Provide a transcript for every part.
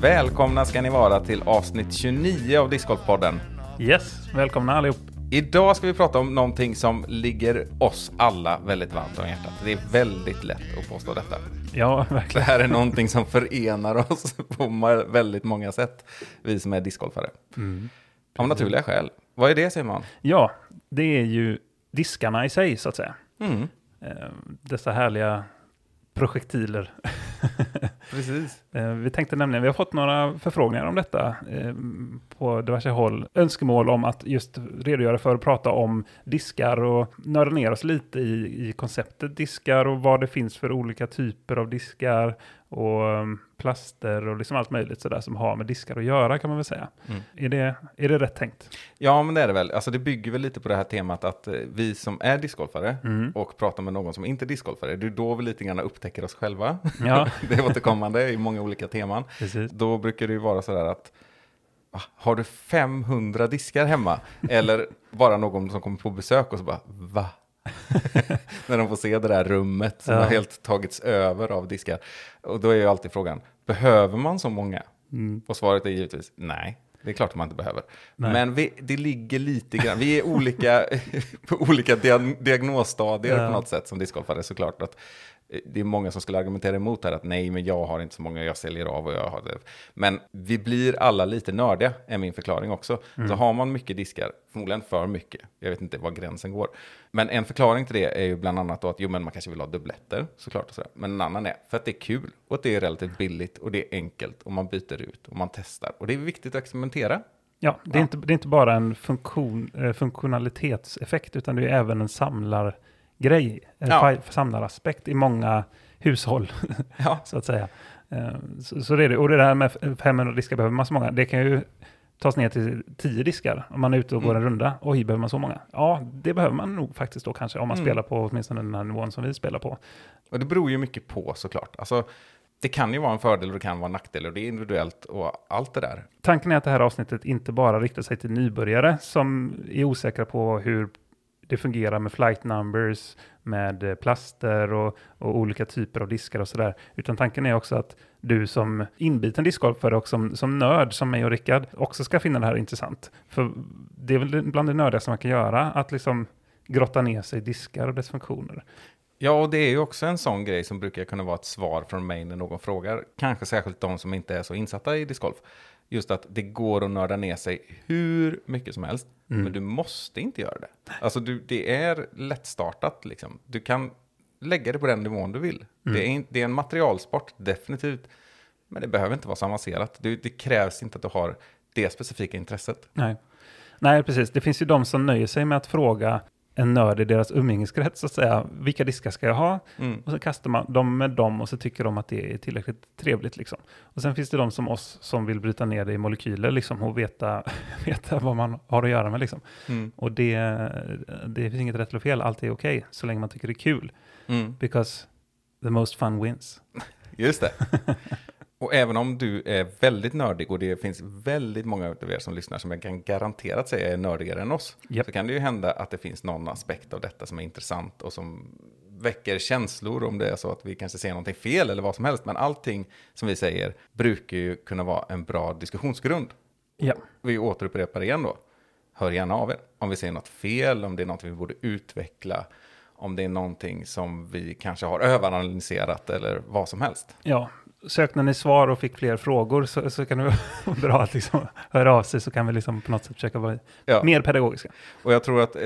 Välkomna ska ni vara till avsnitt 29 av Discgolfpodden. Yes, välkomna allihop. Idag ska vi prata om någonting som ligger oss alla väldigt varmt om hjärtat. Det är väldigt lätt att påstå detta. Ja, Det verkligen. här är någonting som förenar oss på väldigt många sätt, vi som är discgolfare. Av naturliga skäl. Vad är det Simon? Ja, det är ju diskarna i sig så att säga. Mm, Eh, Dessa härliga projektiler. precis. Eh, Vi tänkte nämligen, vi har fått några förfrågningar om detta eh, på diverse håll. Önskemål om att just redogöra för och prata om diskar och nörda ner oss lite i, i konceptet diskar och vad det finns för olika typer av diskar och um, plaster och liksom allt möjligt sådär som har med diskar att göra kan man väl säga. Mm. Är, det, är det rätt tänkt? Ja, men det är det väl. Alltså det bygger väl lite på det här temat att eh, vi som är discgolfare Mm. och pratar med någon som inte är discgolfare, det är då vi lite grann upptäcker oss själva. Ja, det är återkommande i många olika teman. precis. Då brukar det ju vara sådär att "Ah, har du 500 diskar hemma? Eller bara någon som kommer på besök och så bara va? När de får se det där rummet som Ja. har helt tagits över av diskar. Och då är ju alltid frågan, behöver man så många? Mm. Och svaret är givetvis nej. Det är klart att man inte behöver. Nej. Men vi, det ligger lite grann, vi är olika, på olika diag diagnosstadier Ja. på något sätt som discgolfare såklart. Att det är många som skulle argumentera emot här att nej, men jag har inte så många, jag säljer av och jag har det. Men vi blir alla lite nördiga, är min förklaring också. Så har man mycket diskar, förmodligen för mycket, jag vet inte var gränsen går. Men en förklaring till det är ju bland annat då att jo, men man kanske vill ha dubbletter såklart. Och sådär. Men en annan är för att det är kul och att det är relativt billigt och det är enkelt och man byter ut och man testar. Och det är viktigt att experimentera. Ja, det är, Ja. Inte, det är inte bara en funktion, eh, funktionalitetseffekt, utan det är även en samlargrej, en Ja. samlaraspekt i många hushåll, Ja, så att säga. Eh, Så, så det är det. Och det där med f- 500 diskar behöver man så många, det kan ju tas ner till 10 diskar om man är ute och går Mm. en runda. Oj, behöver man så många? Ja, det behöver man nog faktiskt då kanske, om man Mm. spelar på åtminstone den här nivån som vi spelar på. Och det beror ju mycket på såklart. Alltså, det kan ju vara en fördel och det kan vara en nackdel och det är individuellt och allt det där. Tanken är att det här avsnittet inte bara riktar sig till nybörjare som är osäkra på hur det fungerar med flight numbers, med eh, plaster och, och olika typer av diskar och sådär. Utan tanken är också att du som inbiten discgolfare och som, som nörd, som mig och Rickard, också ska finna det här intressant. För det är väl bland det nördigaste man kan göra, att liksom grotta ner sig i diskar och dess funktioner. Ja, och det är ju också en sån grej som brukar kunna vara ett svar från mig när någon frågar. Kanske särskilt de som inte är så insatta i discgolf. Just att det går att nörda ner sig hur mycket som helst. Mm. Men du måste inte göra det. Alltså du, det är lättstartat liksom. Du kan lägga det på den nivån du vill. Mm. Det, är, in- det är en materialsport, definitivt. Men det behöver inte vara så avancerat. Det, det krävs inte att du har det specifika intresset. Nej. Nej, precis. Det finns ju de som nöjer sig med att fråga en nörd i deras umgängeskrets, så att säga, vilka diskar ska jag ha? Mm. Och så kastar man dem med dem och så tycker de att det är tillräckligt trevligt. Liksom. Och sen finns det de som oss som vill bryta ner det i molekyler liksom, och veta, veta vad man har att göra med. Liksom. Mm. Och det, det finns inget rätt eller fel, allt är okej så länge man tycker det är kul. Mm. Because the most fun wins. Just det. Och även om du är väldigt nördig och det finns väldigt många av er som lyssnar som jag kan garanterat säga är nördigare än oss. Japp. Så kan det ju hända att det finns någon aspekt av detta som är intressant och som väcker känslor om det är så att vi kanske ser någonting fel eller vad som helst. Men allting som vi säger brukar ju kunna vara en bra diskussionsgrund. Ja, Vi återupprepar igen då. Hör gärna av er. Om vi ser något fel, om det är något vi borde utveckla, om det är någonting som vi kanske har överanalyserat eller vad som helst. ja. Sökte ni svar och fick fler frågor så, så kan det vara bra att liksom höra av sig så kan vi liksom på något sätt försöka vara Ja. mer pedagogiska. Och jag tror att eh,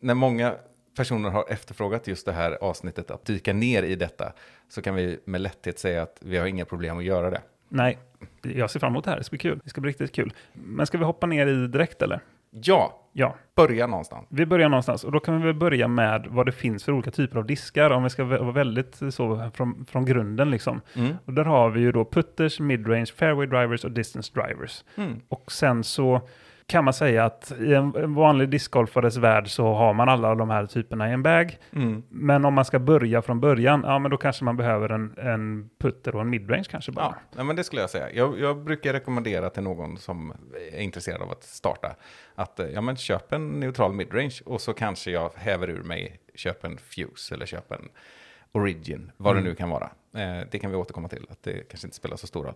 när många personer har efterfrågat just det här avsnittet, att dyka ner i detta, så kan vi med lätthet säga att vi har inga problem att göra det. Nej, jag ser fram emot det här. Det ska bli kul. Det ska bli riktigt kul. Men ska vi hoppa ner i direkt eller? Ja, Ja, börja någonstans. vi börjar någonstans och då kan vi väl börja med vad det finns för olika typer av diskar om vi ska vara väldigt så från, från grunden liksom. Mm. Och där har vi ju då putters, midrange, fairway drivers och distance drivers. Mm. Och sen så kan man säga att i en vanlig discgolfares värld så har man alla de här typerna i en bag. Mm. Men om man ska börja från början, ja men då kanske man behöver en, en putter och en midrange kanske bara. Ja, men det skulle jag säga. Jag, jag brukar rekommendera till någon som är intresserad av att starta att eh, ja, men köp en neutral midrange och så kanske jag häver ur mig, köp en Fuse eller köp en Origin, vad Mm. det nu kan vara. Eh, det kan vi återkomma till, att det kanske inte spelar så stor roll.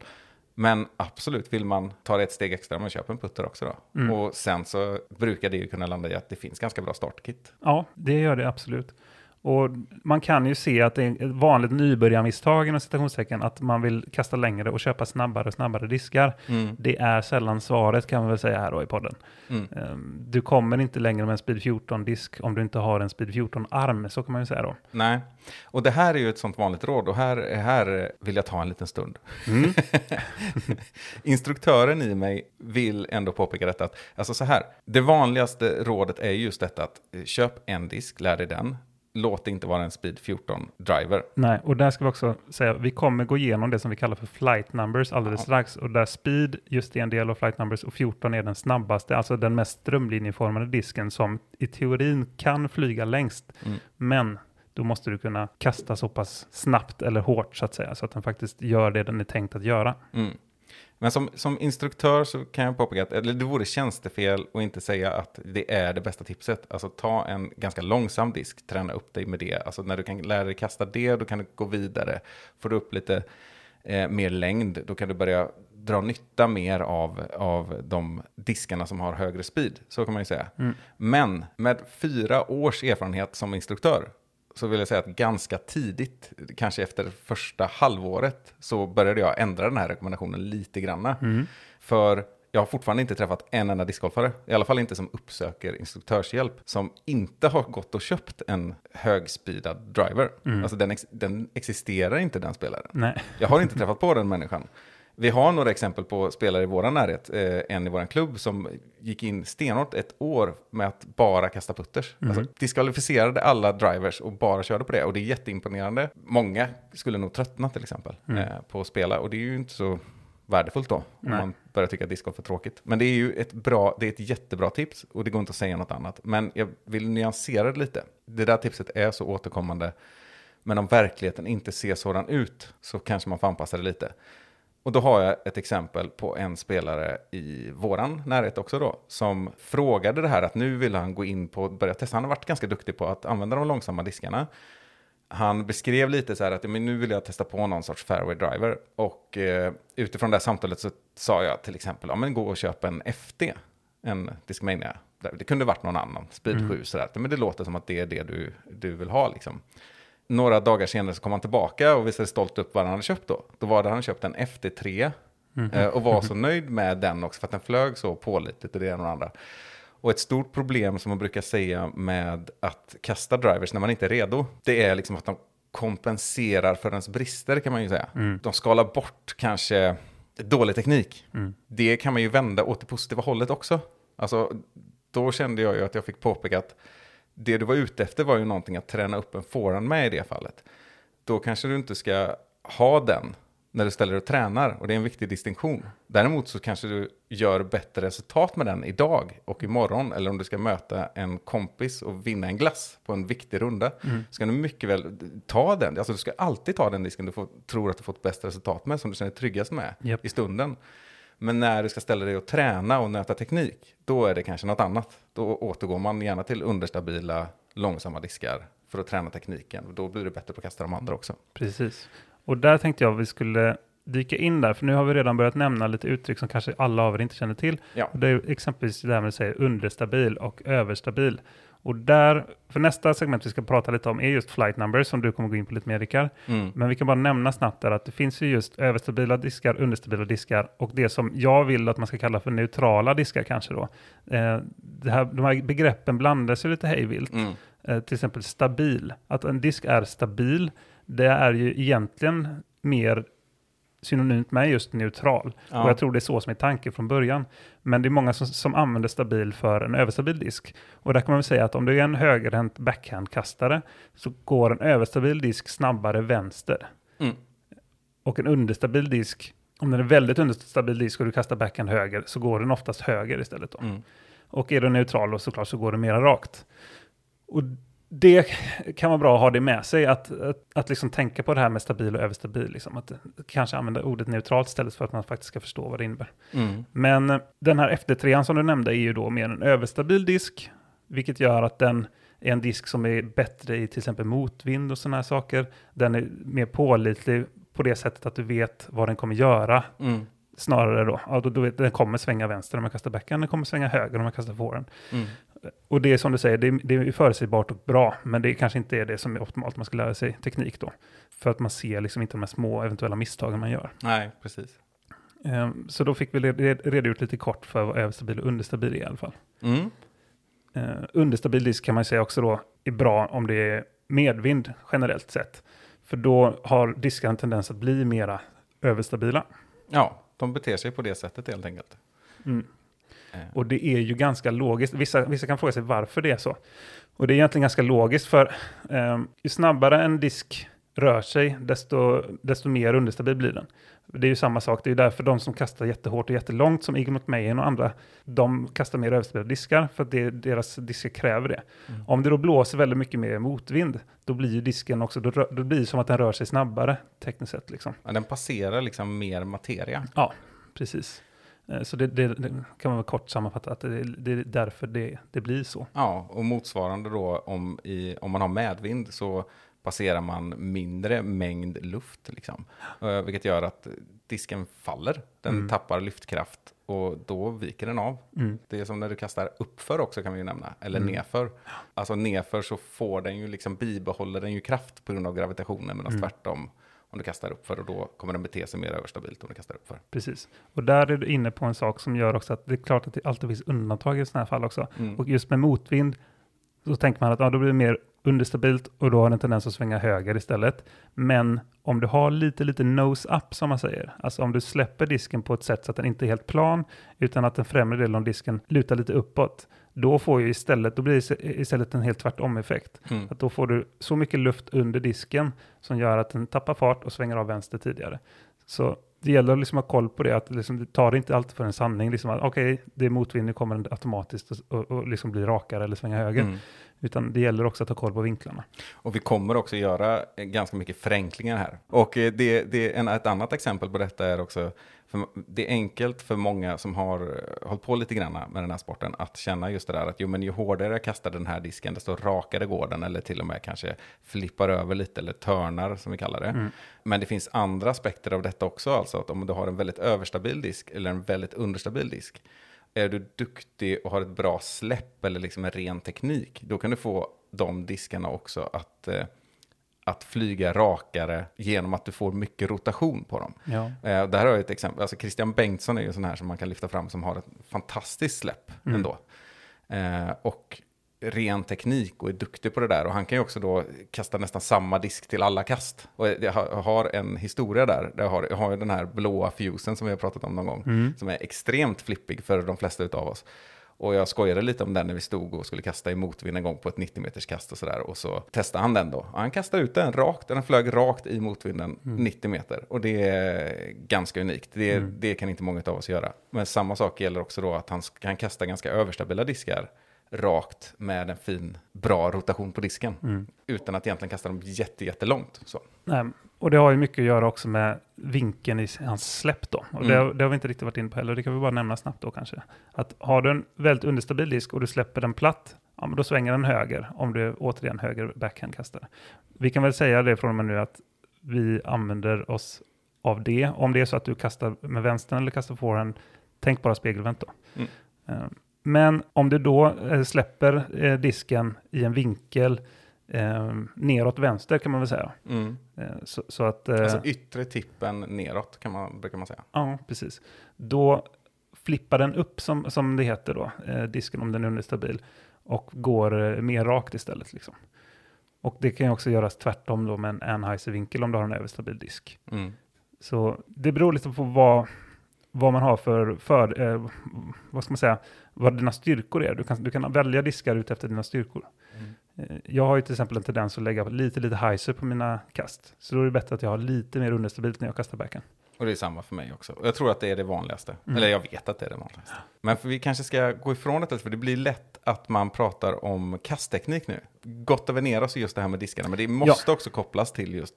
Men absolut, vill man ta det ett steg extra, men köp en putter också då. Mm. Och sen så brukar det ju kunna landa i att det finns ganska bra startkit. Ja, det gör det absolut. Och man kan ju se att det är ett vanligt nybörjarmisstag inom citationstecken att man vill kasta längre och köpa snabbare och snabbare diskar. Mm. Det är sällan svaret kan man väl säga här då i podden. Mm. Ehm, Du kommer inte längre med en Speed 14-disk om du inte har en Speed 14-arm, så kan man ju säga då. Nej, och det här är ju ett sånt vanligt råd och här, här vill jag ta en liten stund. Mm. Instruktören i mig vill ändå påpeka detta. Att, alltså så här, det vanligaste rådet är just detta att eh, köp en disk, lär dig den. Låt det inte vara en Speed 14 driver. Nej, och där ska vi också säga, vi kommer gå igenom det som vi kallar för flight numbers alldeles Ja. strax. Och där speed just är en del av flight numbers och 14 är den snabbaste, alltså den mest strömlinjeformade disken som i teorin kan flyga längst. Mm. Men då måste du kunna kasta så pass snabbt eller hårt så att säga, så att den faktiskt gör det den är tänkt att göra. Mm. Men som, som instruktör så kan jag påpeka att eller det vore tjänstefel att inte säga att det är det bästa tipset. Alltså ta en ganska långsam disk, träna upp dig med det. Alltså när du kan lära dig kasta det, då kan du gå vidare. Får du upp lite eh, mer längd, då kan du börja dra nytta mer av, av de diskarna som har högre speed. Så kan man ju säga. Mm. Men med fyra års erfarenhet som instruktör så vill jag säga att ganska tidigt, kanske efter första halvåret, så började jag ändra den här rekommendationen lite granna. Mm. För jag har fortfarande inte träffat en enda discgolfare, i alla fall inte som uppsöker instruktörshjälp, som inte har gått och köpt en högspeedad driver. Mm. Alltså den, ex den existerar inte den spelaren. Nej, Jag har inte träffat på den människan. Vi har några exempel på spelare i vår närhet, eh, en i vår klubb som gick in stenhårt ett år med att bara kasta putters. Mhm. Alltså, diskvalificerade alla drivers och bara körde på det. Och det är jätteimponerande. Många skulle nog tröttna till exempel Mm. eh, på att spela och det är ju inte så värdefullt då om Nej. man börjar tycka att discgolf är tråkigt. Men det är ju ett, bra, det är ett jättebra tips och det går inte att säga något annat. Men jag vill nyansera det lite. Det där tipset är så återkommande. Men om verkligheten inte ser sådan ut så kanske man får anpassa det lite. Och då har jag ett exempel på en spelare i våran närhet också då, som frågade det här att nu vill han gå in på börja testa. Han har varit ganska duktig på att använda de långsamma diskarna. Han beskrev lite så här att men nu vill jag testa på någon sorts fairway driver. Och eh, utifrån det här samtalet så sa jag till exempel, ja men gå och köp en FD, en Discmania. Det kunde varit någon annan, Speed Mm. 7 sådär. Men det låter som att det är det du, du vill ha liksom. Några dagar senare så kom han tillbaka och visade stolt upp vad han hade köpt då. Då var det han köpt en FD3 Mhm. eh, och var så nöjd med den också för att den flög så pålitligt och det ena och det andra. Och ett stort problem som man brukar säga med att kasta drivers när man inte är redo, det är liksom att de kompenserar för ens brister kan man ju säga. Mm. De skalar bort kanske dålig teknik. Mm. Det kan man ju vända åt det positiva hållet också. Alltså, då kände jag ju att jag fick påpeka att det du var ute efter var ju någonting att träna upp en forehand med i det fallet. Då kanske du inte ska ha den när du ställer dig och tränar och det är en viktig distinktion. Däremot så kanske du gör bättre resultat med den idag och imorgon eller om du ska möta en kompis och vinna en glass på en viktig runda. Mm. Ska du mycket väl ta den, alltså du ska alltid ta den disken du får, tror att du fått bäst resultat med som du känner dig tryggast med Japp. i stunden. Men när du ska ställa dig och träna och nöta teknik, då är det kanske något annat. Då återgår man gärna till understabila, långsamma diskar för att träna tekniken. Då blir det bättre på att kasta de andra också. Precis. Och där tänkte jag vi skulle dyka in där, för nu har vi redan börjat nämna lite uttryck som kanske alla av er inte känner till. Ja. Och det är exempelvis det här med att säga understabil och överstabil. Och där, för nästa segment vi ska prata lite om är just flight numbers som du kommer gå in på lite mer Rickard. Mm. Men vi kan bara nämna snabbt där att det finns ju just överstabila diskar, understabila diskar och det som jag vill att man ska kalla för neutrala diskar kanske då. Eh, här, de här begreppen blandas ju lite hejvilt. Mm. Eh, till exempel stabil. Att en disk är stabil, det är ju egentligen mer synonymt med just neutral. Ja. Och jag tror det är så som är tanken från början. Men det är många som, som använder stabil för en överstabil disk. Och där kan man säga att om du är en högerhänt backhandkastare så går en överstabil disk snabbare vänster. Mm. Och en understabil disk om den är väldigt understabil disk och du kastar backhand höger så går den oftast höger istället. Då. Mm. Och är du neutral då såklart så går det mera rakt. Och det kan vara bra att ha det med sig, att, att, att liksom tänka på det här med stabil och överstabil. Liksom. Att kanske använda ordet neutralt istället för att man faktiskt ska förstå vad det innebär. Mm. Men eh, den här FD3 som du nämnde är ju då mer en överstabil disk, vilket gör att den är en disk som är bättre i till exempel motvind och sådana här saker. Den är mer pålitlig på det sättet att du vet vad den kommer göra. Mm. Snarare då, ja, då, då den kommer svänga vänster om man kastar backhand, den kommer svänga höger om man kastar forehand. Mm. Och det är som du säger, det är, det är förutsägbart och bra, men det kanske inte är det som är optimalt man ska lära sig teknik då. För att man ser liksom inte de här små eventuella misstagen man gör. Nej, precis. Ehm, så då fick vi red- redogjort lite kort för vad överstabil och understabil är i alla fall. Mm. Uh, understabil disk kan man säga också då är bra om det är medvind generellt sett. För då har diskar en tendens att bli mera överstabila. Ja, de beter sig på det sättet helt enkelt. Mm. Eh, Och det är ju ganska logiskt. Vissa, vissa kan fråga sig varför det är så. Och det är egentligen ganska logiskt för ehm, ju snabbare en disk rör sig, desto, desto mer understabil blir den. Det är ju samma sak, det är ju därför de som kastar jättehårt och jättelångt, som Eagle McMahon och andra, de kastar mer överstabila diskar, för att det, deras diskar kräver det. Mm. Om det då blåser väldigt mycket mer motvind, då blir ju disken också, då, rö- då blir det som att den rör sig snabbare, tekniskt sett. Liksom. Ja, den passerar liksom mer materia. Ja, precis. Eh, Så det, det, det kan man väl kort sammanfatta, att det, det är därför det, blir så. Ja, och motsvarande då om, i, om man har medvind så passerar man mindre mängd luft, liksom. Eh, vilket gör att disken faller, den Mm. tappar lyftkraft och då viker den av. Mm. Det är som när du kastar uppför också kan vi ju nämna, eller Mm. nerför. Alltså nerför så får den ju liksom bibehåller den ju kraft på grund av gravitationen, medan Mm. tvärtom om du kastar uppför och då kommer den bete sig mer överstabilt om du kastar uppför. Precis. Och där är du inne på en sak som gör också att det är klart att det alltid finns undantag i sådana här fall också. Mm. Och just med motvind så tänker man att ja, då blir det mer understabilt och då har den en tendens att svänga höger istället. Men om du har lite, lite nose up som man säger, alltså om du släpper disken på ett sätt så att den inte är helt plan, utan att den främre delen av disken lutar lite uppåt, då får ju istället, då blir det istället en helt tvärtom effekt. Mm. Att då får du så mycket luft under disken som gör att den tappar fart och svänger av vänster tidigare. Så det gäller att liksom ha koll på det, att liksom, det tar inte alltid för en sanning. Liksom att, Okej, det är motvind, nu kommer den automatiskt och, och, och liksom bli rakare eller svänga höger. Mm. Utan det gäller också att ha koll på vinklarna. Och vi kommer också göra eh, ganska mycket förenklingar här. Och eh, det, det, en, ett annat exempel på detta är också, för det är enkelt för många som har eh, hållit på lite grann med den här sporten att känna just det där att jo, men ju hårdare jag kastar den här disken, desto rakare går den, eller till och med kanske flippar över lite, eller törnar som vi kallar det. Mm. Men det finns andra aspekter av detta också, alltså att om du har en väldigt överstabil disk eller en väldigt understabil disk, är du duktig och har ett bra släpp eller liksom en ren teknik, då kan du få de diskarna också att, eh, att flyga rakare genom att du får mycket rotation på dem. Ja. Eh, där har jag ett exempel, alltså Christian Bengtsson är ju en sån här som man kan lyfta fram som har ett fantastiskt släpp Mm. ändå. Eh, och ren teknik och är duktig på det där. Och han kan ju också då kasta nästan samma disk till alla kast. Och jag har- en historia där. jag, har, jag har ju den här blåa fusen som vi har pratat om någon gång. Mm. Som är extremt flippig för de flesta utav oss. Och jag skojade lite om den när vi stod och skulle kasta i motvind en gång på ett 90 meters kast och sådär. Och så testade han den då. Och han kastade ut den rakt, den flög rakt i motvinden 90 meter. Och det är ganska unikt. Det, Mm. det kan inte många av oss göra. Men samma sak gäller också då att han kan kasta ganska överstabila diskar rakt med en fin, bra rotation på disken. Mm. Utan att egentligen kasta dem jätte, jättelångt. Så. Nej, och det har ju mycket att göra också med vinkeln i hans släpp då. Och Mm. det, det har vi inte riktigt varit inne på heller. Det kan vi bara nämna snabbt då kanske. Att har du en väldigt understabil disk och du släpper den platt, ja, men då svänger den höger om du återigen höger backhandkastar. Vi kan väl säga det från och med nu att vi använder oss av det. Om det är så att du kastar med vänstern eller kastar forehand, tänk bara spegelvänt då. Mm. Eh, Men om du då eh, släpper eh, disken i en vinkel eh, neråt vänster kan man väl säga. Mm. Eh, Så, så att... eh, Alltså yttre tippen neråt kan man, brukar man säga. Ja, precis. Då flippar den upp, som, som det heter då, eh, disken om den är understabil, och går mer rakt istället. Liksom. Och det kan ju också göras tvärtom då med en Anheuser-vinkel om du har en överstabil disk. Mm. Så det beror lite på vad, vad man har för, för eh, vad ska man säga, vad dina styrkor är. Du kan, du kan välja diskar ut efter dina styrkor. Eh, Jag har ju till exempel en tendens att lägga lite, lite heiser på mina kast. Så då är det bättre att jag har lite mer understabilt när jag kastar backhand. Och det är samma för mig också. Jag tror att det är det vanligaste. Mm. Eller jag vet att det är det vanligaste. Men för vi kanske ska gå ifrån detta, för det blir lätt att man pratar om kastteknik nu. Gott över ner oss just det här med diskarna, men det måste också kopplas till just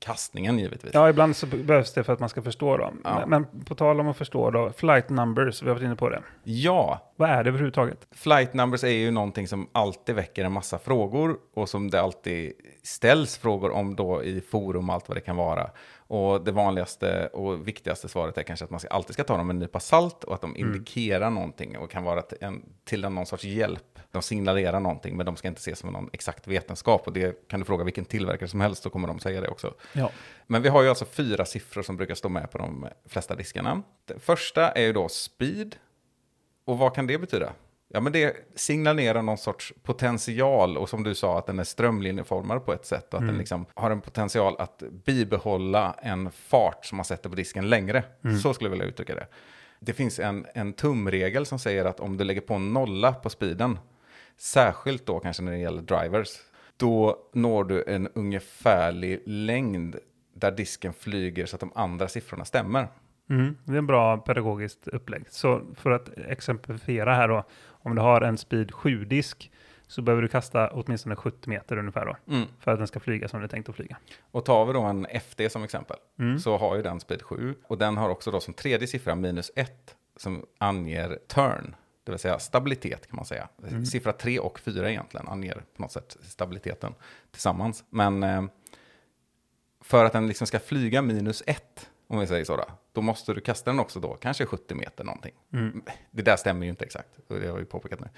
kastningen givetvis. Ja, ibland så behövs det för att man ska förstå dem. Ja. Men, men på tal om att förstå då, flight numbers, vi har varit inne på det. ja, Vad är det överhuvudtaget? Flight numbers är ju någonting som alltid väcker en massa frågor och som det alltid ställs frågor om då i forum och allt vad det kan vara. Och det vanligaste och viktigaste svaret är kanske att man alltid ska ta dem med en nypa salt och att de indikerar någonting och kan vara till, en, till en någon sorts hjälp. De signalerar någonting men de ska inte ses som någon exakt vetenskap och det kan du fråga vilken tillverkare som helst så kommer de säga det också. Ja. Men vi har ju alltså fyra siffror som brukar stå med på de flesta diskarna. Det första är ju då speed. Och vad kan det betyda? Ja, men det signalerar någon sorts potential och som du sa att den är strömlinjeformad på ett sätt och att den liksom har en potential att bibehålla en fart som man sätter på disken längre. Så skulle jag vilja uttrycka det. Det finns en, en tumregel som säger att om du lägger på en nolla på speeden, särskilt då kanske när det gäller drivers, då når du en ungefärlig längd där disken flyger så att de andra siffrorna stämmer. Mm, det är en bra pedagogiskt upplägg. Så för att exemplifiera här då, om du har en speed 7-disk så behöver du kasta åtminstone 70 meter ungefär då, Mm. för att den ska flyga som det är tänkt att flyga. Och tar vi då en FD som exempel, Mm. så har ju den speed 7. Och den har också då som tredje siffra minus 1 som anger turn, det vill säga stabilitet kan man säga. Mm. Siffra 3 och 4 egentligen anger på något sätt stabiliteten tillsammans. Men eh, för att den liksom ska flyga minus 1, om vi säger så då, då måste du kasta den också då, kanske 70 meter någonting. Mm. Det där stämmer ju inte exakt, det har vi påpekat nu.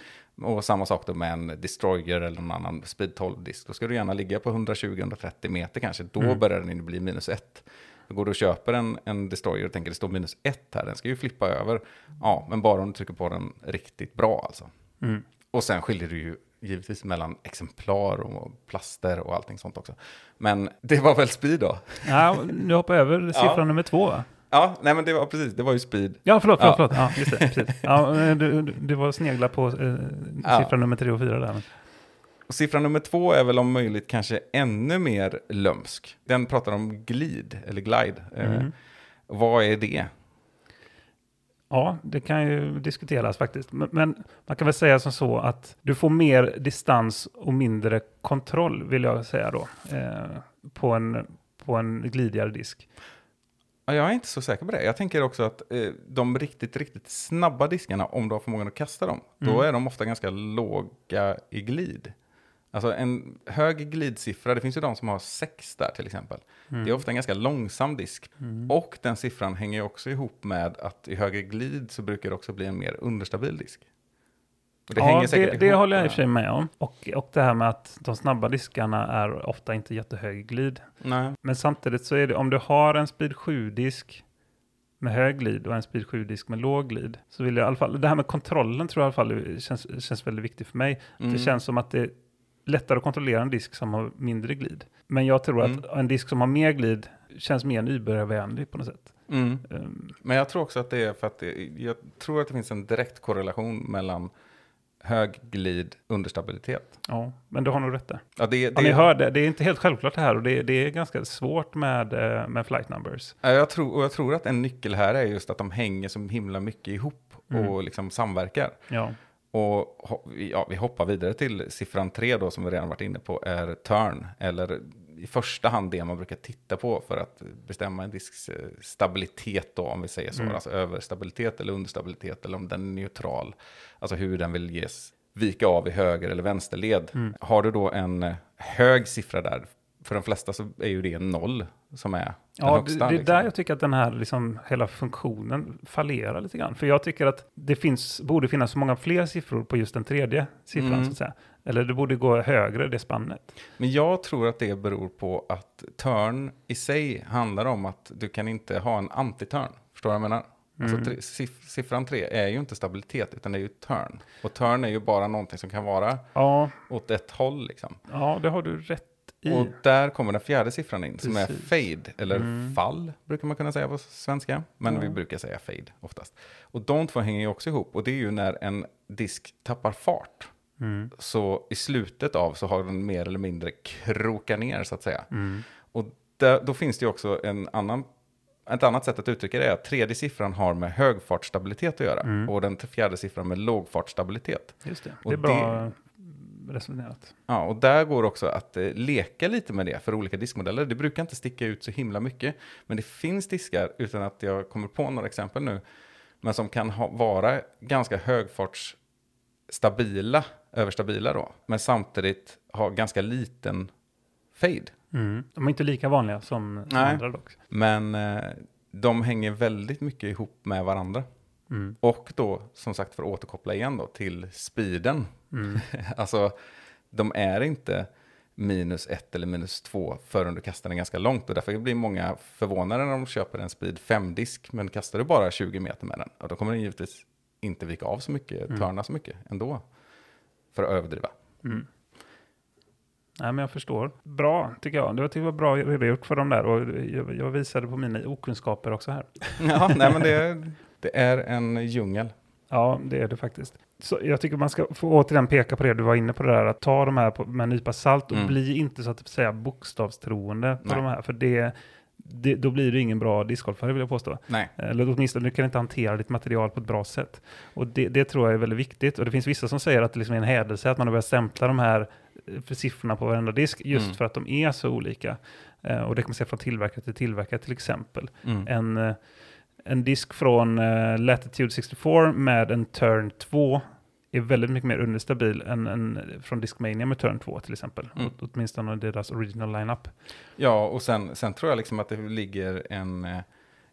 Och samma sak då med en destroyer eller någon annan speed 12-disk. Då ska du gärna ligga på 120-130 meter kanske. Då Mm. börjar den bli minus 1. Går du och köper en, en destroyer och tänker det står minus 1 här, den ska ju flippa över. Ja, men bara om du trycker på den riktigt bra alltså. Mm. Och sen skiljer det ju givetvis mellan exemplar och plaster och allting sånt också. Men det var väl speed då? Ja, nu hoppar jag över siffra Ja. nummer två va? Ja, nej men det var precis, det var ju speed. Ja, förlåt, förlåt, Ja. förlåt. Ja, just det, precis. Ja, du, du, du var snegla på eh, Ja. siffra nummer tre och fyra där. Och siffra nummer två är väl om möjligt kanske ännu mer lömsk. Den pratar om glid, eller glide. Eh, Mm. vad är det? Ja, det kan ju diskuteras faktiskt. Men, men man kan väl säga som så att du får mer distans och mindre kontroll, vill jag säga då, eh, på, en, på en glidigare disk. Ja, jag är inte så säker på det. Jag tänker också att eh, de riktigt, riktigt snabba diskarna, om du har förmågan att kasta dem, då Mm. är de ofta ganska låga i glid. Alltså en hög glidsiffra, det finns ju de som har sex där till exempel. Mm. Det är ofta en ganska långsam disk. Och den siffran hänger ju också ihop med att i högre glid så brukar det också bli en mer understabil disk. Och ja, hänger säkert det, det håller jag i och för sig med om. Och, och det här med att de snabba diskarna är ofta inte jättehög glid. Nej. Men samtidigt så är det om du har en speed 7-disk med hög glid och en speed 7-disk med låg glid. Så vill jag i alla fall, det här med kontrollen tror jag i alla fall känns, känns väldigt viktigt för mig. Mm. Det känns som att det lättare att kontrollera en disk som har mindre glid. Men jag tror Mm. att en disk som har mer glid känns mer nybörjarvänlig på något sätt. Mm. Um, Men jag tror också att det är för att det, jag tror att det finns en direkt korrelation mellan hög glid understabilitet. ja, men du har nog rätt där. Ja, det, Ja, det, ni hör det, det är inte helt självklart det här och det, det är ganska svårt med, eh, med flight numbers. Ja, jag, tror, och jag tror att en nyckel här är just att de hänger så himla mycket ihop Mm. och liksom samverkar. Ja, Och ja, vi hoppar vidare till siffran 3 då som vi redan varit inne på är turn. Eller i första hand det man brukar titta på för att bestämma en disks eh, stabilitet då om vi säger så. Mm. Alltså överstabilitet eller understabilitet eller om den är neutral. Alltså hur den vill ges vika av i höger eller vänsterled. Mm. Har du då en eh, hög siffra där, för de flesta så är ju det noll som är den Ja, det, högsta. det är liksom. där jag tycker att den här liksom, hela funktionen fallerar lite grann. För jag tycker att det finns, borde finnas så många fler siffror på just den tredje siffran, Mm. så att säga. Eller det borde gå högre, det spannet. Men jag tror att det beror på att turn i sig handlar om att du kan inte ha en anti-turn. Förstår du vad jag menar? Alltså, Mm. tre, siff, siffran 3 är ju inte stabilitet, utan det är ju turn. Och turn är ju bara någonting som kan vara Ja, åt ett håll. Liksom. ja det har du rätt i. Och där kommer den fjärde siffran in, som är Precis. fade, eller Mm. fall, brukar man kunna säga på svenska. Men Ja. vi brukar säga fade oftast. Och de två hänger ju också ihop, och det är ju när en disk tappar fart. Mm. Så i slutet av så har den mer eller mindre krokar ner, så att säga. Mm. Och där, då finns det ju också en annan Ett annat sätt att uttrycka det är att tredje siffran har med högfartsstabilitet att göra Mm. och den fjärde siffran med lågfartsstabilitet. Just det. Och Det är bra resonerat. Ja, och där går också att eh, leka lite med det för olika diskmodeller. Det brukar inte sticka ut så himla mycket, men det finns diskar, utan att jag kommer på några exempel nu, men som kan ha, vara ganska högfartsstabila, överstabila då, men samtidigt ha ganska liten fade. Mm. De är inte lika vanliga som, som andra dock. Men eh, de hänger väldigt mycket ihop med varandra. Mm. Och då, som sagt, för att återkoppla igen då till speeden. Mm. alltså, de är inte minus ett eller minus två förrän du kastar den ganska långt. Och därför blir många förvånade när de köper en speed 5-disk, men kastar du bara 20 meter med den, och då kommer den givetvis inte vika av så mycket, Mm. törna så mycket ändå. För att överdriva. Mm. Nej, men jag förstår. Bra, tycker jag. Det var, tycker jag var bra redogjort för dem där. Och jag, jag visade på mina okunskaper också här. Ja, nej men det, det är en djungel. Ja, det är det faktiskt. Så jag tycker man ska få återigen peka på det du var inne på det där, att ta de här på, med en nypa salt och Mm. bli inte så att säga bokstavstroende på Nej. de här, för det, det, då blir det ingen bra discgolfare vill jag påstå. Nej, Eller åtminstone, du kan inte hantera ditt material på ett bra sätt. Och det, det tror jag är väldigt viktigt. Och det finns vissa som säger att det liksom är en hädelse att man har börjat stämpla de här eh, för siffrorna på varenda disk, just Mm. för att de är så olika. Eh, och det kan man se från tillverkare till tillverkare till exempel. mm. En, eh, en disk från eh, Latitude 64 med en Turn 2 är väldigt mycket mer understabil än en från Discmania med Turn 2 till exempel. Mm. Åt, åtminstone deras original lineup. Ja, och sen, sen tror jag liksom att det ligger en, eh,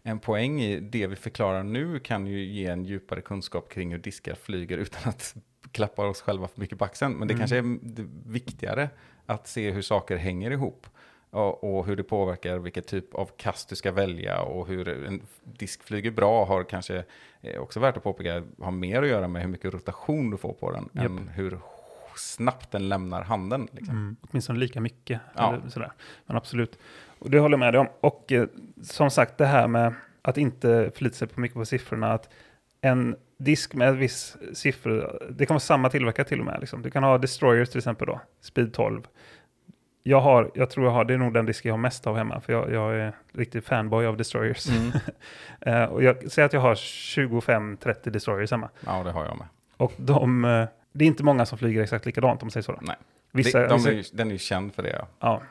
en poäng i det vi förklarar nu kan ju ge en djupare kunskap kring hur diskar flyger utan att klappa oss själva för mycket på axeln. Men det Mm. kanske är det viktigare att se hur saker hänger ihop och, och hur det påverkar vilken typ av kast du ska välja och hur en disk flyger bra har kanske eh, också värt att påpeka har mer att göra med hur mycket rotation du får på den Japp. än hur snabbt den lämnar handen. Liksom. Mm. Åtminstone lika mycket. Ja. Sådär. Men absolut. Och det håller jag med dig om. Och eh, som sagt, det här med att inte förlita sig på mycket på siffrorna. Att en disk med en viss siffror, det kan vara samma tillverkare till och med. Liksom. Du kan ha Destroyers till exempel då, Speed 12. Jag, har, jag tror jag har, det är nog den disk jag har mest av hemma, för jag, jag är riktig fanboy av Destroyers. Mm. Eh, och jag säger att jag har 25-30 Destroyers hemma. Ja, det har jag med. Och de, eh, det är inte många som flyger exakt likadant om man säger så. Nej. Vissa, det, de vissa- är, den är ju känd för det. Ja. Ja,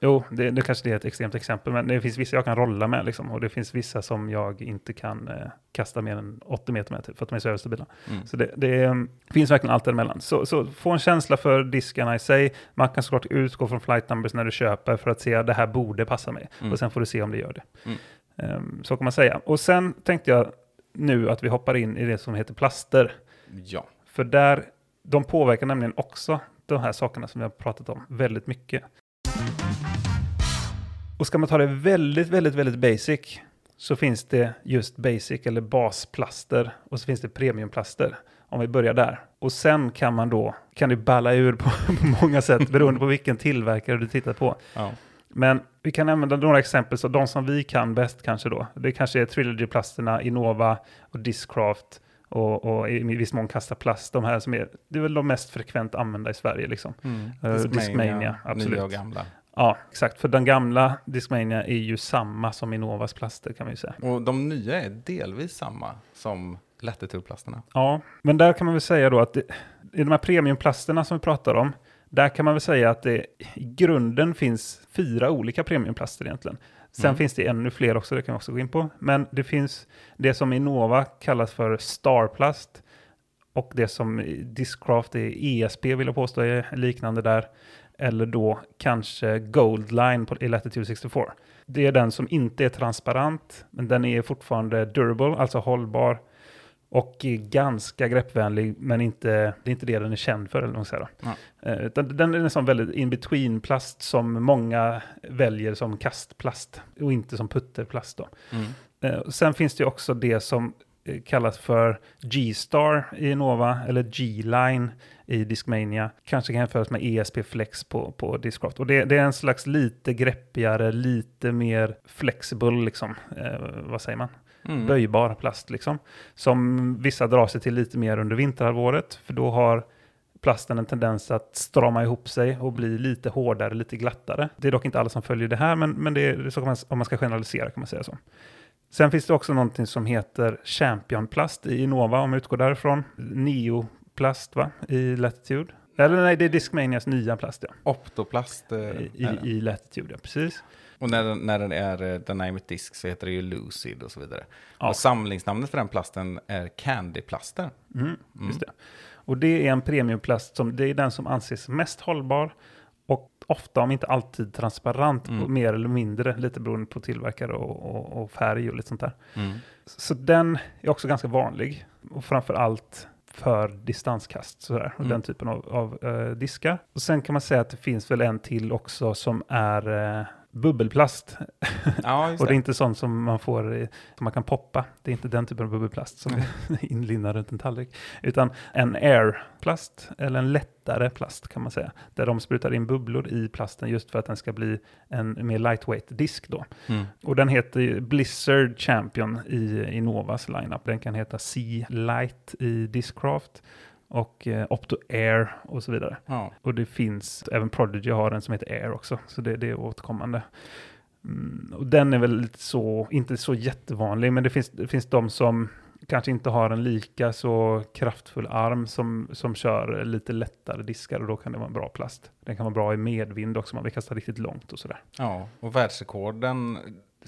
jo, det, det kanske det är ett extremt exempel, men det finns vissa jag kan rolla med liksom, och det finns vissa som jag inte kan eh, kasta mer än 80 meter med, typ, för att de är så överstabila. Mm. Så det, det eh, finns verkligen allt däremellan. Så, så få en känsla för diskarna i sig. Man kan såklart utgå från flight numbers när du köper för att se att det här borde passa mig. Mm. Och sen får du se om det gör det. Mm. Ehm, så kan man säga. Och sen tänkte jag nu att vi hoppar in i det som heter plaster. ja. För där, de påverkar nämligen också de här sakerna som vi har pratat om väldigt mycket. Och ska man ta det väldigt, väldigt, väldigt basic så finns det just basic eller basplaster och så finns det premiumplaster. Om vi börjar där. Och sen kan man då, kan det balla ur på, på många sätt beroende på vilken tillverkare du tittar på. ja. Men vi kan använda några exempel, så de som vi kan bäst kanske då. Det kanske är Trilogy-plasterna, Innova och Discraft och, och i viss mån Kasta Plast. De här som är, det är väl de mest frekvent använda i Sverige liksom. Mm. Eh, Discmania, absolut. Nya och gamla. Ja, exakt. För den gamla Discmania är ju samma som Innovas plaster kan vi ju säga. Och de nya är delvis samma som Latitude-plasterna. Ja, men där kan man väl säga då att det, i de här premiumplasterna som vi pratar om, där kan man väl säga att det i grunden finns fyra olika premiumplaster egentligen. Sen Mm. finns det ännu fler också, det kan vi också gå in på. Men det finns det som Innova kallas för Starplast och det som i Discraft är ESP vill jag påstå är liknande där. Eller då kanske Goldline i Latitude 64. Det är den som inte är transparent, men den är fortfarande durable, alltså hållbar. Och ganska greppvänlig, men inte, det är inte det den är känd för. Eller då. Ja. Eh, utan den är en sån väldigt in-between-plast som många väljer som kastplast och inte som putterplast. Mm. Eh, sen finns det också det som eh, kallas för G-Star i Nova, eller G-Line i Discmania. Kanske kan jämföras med ESP Flex på, på Discraft. Och det, det är en slags lite greppigare, lite mer flexible, liksom, eh, vad säger man? Mm. böjbar plast liksom. Som vissa drar sig till lite mer under vinterhalvåret. För då har plasten en tendens att strama ihop sig och bli lite hårdare, lite glattare. Det är dock inte alla som följer det här, men, men det är så man, om man ska generalisera kan man säga så. Sen finns det också någonting som heter Championplast i Innova, om jag utgår därifrån. Neoplast va, i Latitude. Eller nej, det är Discmanias nya plast ja. Optoplast. eh, I, i Latitude, ja precis. Och när den, när den är eh, Dynamic Disk så heter det ju Lucid och så vidare. Ja. Och samlingsnamnet för den plasten är Candyplaster. Mm, just det. Och det är en premiumplast som det är den som anses mest hållbar och ofta, om inte alltid, transparent Mm. mer eller mindre, lite beroende på tillverkare och, och, och färg och lite sånt där. Mm. Så den är också ganska vanlig och framför allt för distanskast sådär, och Mm. den typen av, av eh, diskar. Och sen kan man säga att det finns väl en till också som är eh, bubbelplast. Ja, Och det är inte sånt som man får, som man kan poppa. Det är inte den typen av bubbelplast som är inlindad runt en tallrik. Utan en airplast, eller en lättare plast kan man säga. Där de sprutar in bubblor i plasten just för att den ska bli en mer lightweight disk då. Mm. Och den heter ju Blizzard Champion i Innovas lineup. Den kan heta Sea Light i Discraft och eh, Opto Air och så vidare. Ja. Och det finns, även Prodigy har en som heter Air också, så det, det är återkommande. Mm, och den är väl lite så, inte så jättevanlig, men det finns, det finns de som kanske inte har en lika så kraftfull arm som, som kör lite lättare diskar och då kan det vara en bra plast. Den kan vara bra i medvind också, man vill kasta riktigt långt och sådär. ja, och världsrekorden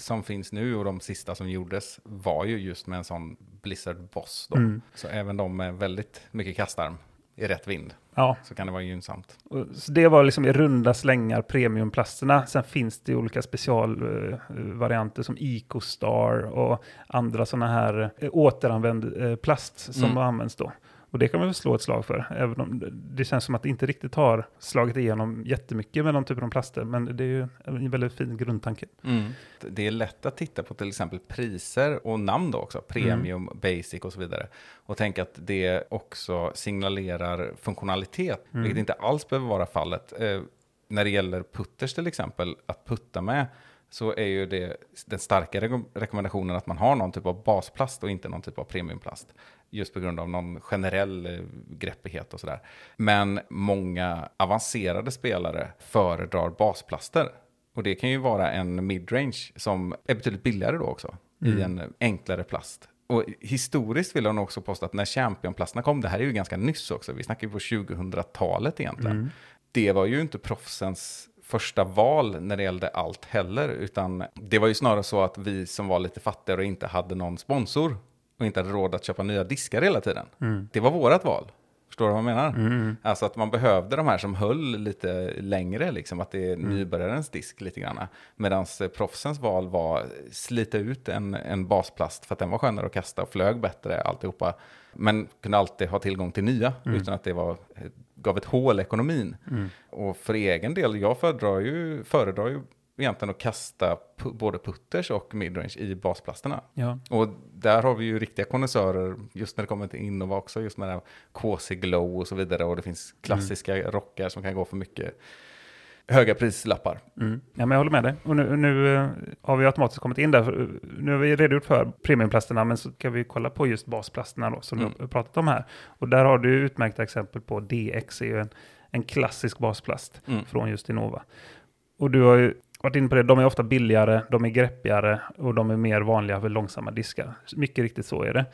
som finns nu och de sista som gjordes var ju just med en sån Blizzard Boss då. Mm. Så även de med väldigt mycket kastarm i rätt vind Ja, så kan det vara gynnsamt. Så det var liksom i runda slängar premiumplasterna. Sen finns det olika specialvarianter som Ecostar och andra sådana här eh, återanvänd eh, plast som Mm. används då. Och det kan man väl slå ett slag för, även om det känns som att det inte riktigt har slagit igenom jättemycket med de typen av plaster. Men det är ju en väldigt fin grundtanke. Mm. Det är lätt att titta på till exempel priser och namn då också, premium, basic och så vidare. Och tänka att det också signalerar funktionalitet, vilket inte alls behöver vara fallet. Eh, när det gäller putters till exempel, att putta med, så är ju det den starka re- rekommendationen att man har någon typ av basplast och inte någon typ av premiumplast. Just på grund av någon generell eh, greppighet och sådär. Men många avancerade spelare föredrar basplaster. Och det kan ju vara en midrange som är betydligt billigare då också. I en enklare plast. Och historiskt vill jag nog också påstå att när championplasterna kom, det här är ju ganska nyss också, vi snackar ju på 2000-talet egentligen. Det var ju inte proffsens första val när det gällde allt heller, utan det var ju snarare så att vi som var lite fattigare och inte hade någon sponsor och inte hade råd att köpa nya diskar hela tiden. Det var vårat val. Förstår du vad jag menar? Alltså att man behövde de här som höll lite längre, liksom att det är nybörjarens disk lite grann. Medan proffsens val var slita ut en, en basplast för att den var skönare att kasta och flög bättre alltihopa. Men kunde alltid ha tillgång till nya utan att det var, gav ett hål i ekonomin. Och för egen del, jag föredrar ju, föredrar ju egentligen att kasta både putters och midrange i basplasterna. Ja. Och där har vi ju riktiga konnässörer just när det kommer till Innova också, just med det här KC Glow och så vidare. Och det finns klassiska rockar som kan gå för mycket höga prislappar. Mm. Ja, men jag håller med dig. Och nu, nu eh, har vi automatiskt kommit in där. Eh, nu har vi redogjort för premiumplasterna, men så kan vi kolla på just basplasterna då, som Mm. du har pratat om här. Och där har du utmärkta exempel på DX, är ju en, en klassisk basplast Mm. från just Innova. Och du har ju varit inne på det, de är ofta billigare, de är greppigare och de är mer vanliga för långsamma diskar. Mycket riktigt så är det.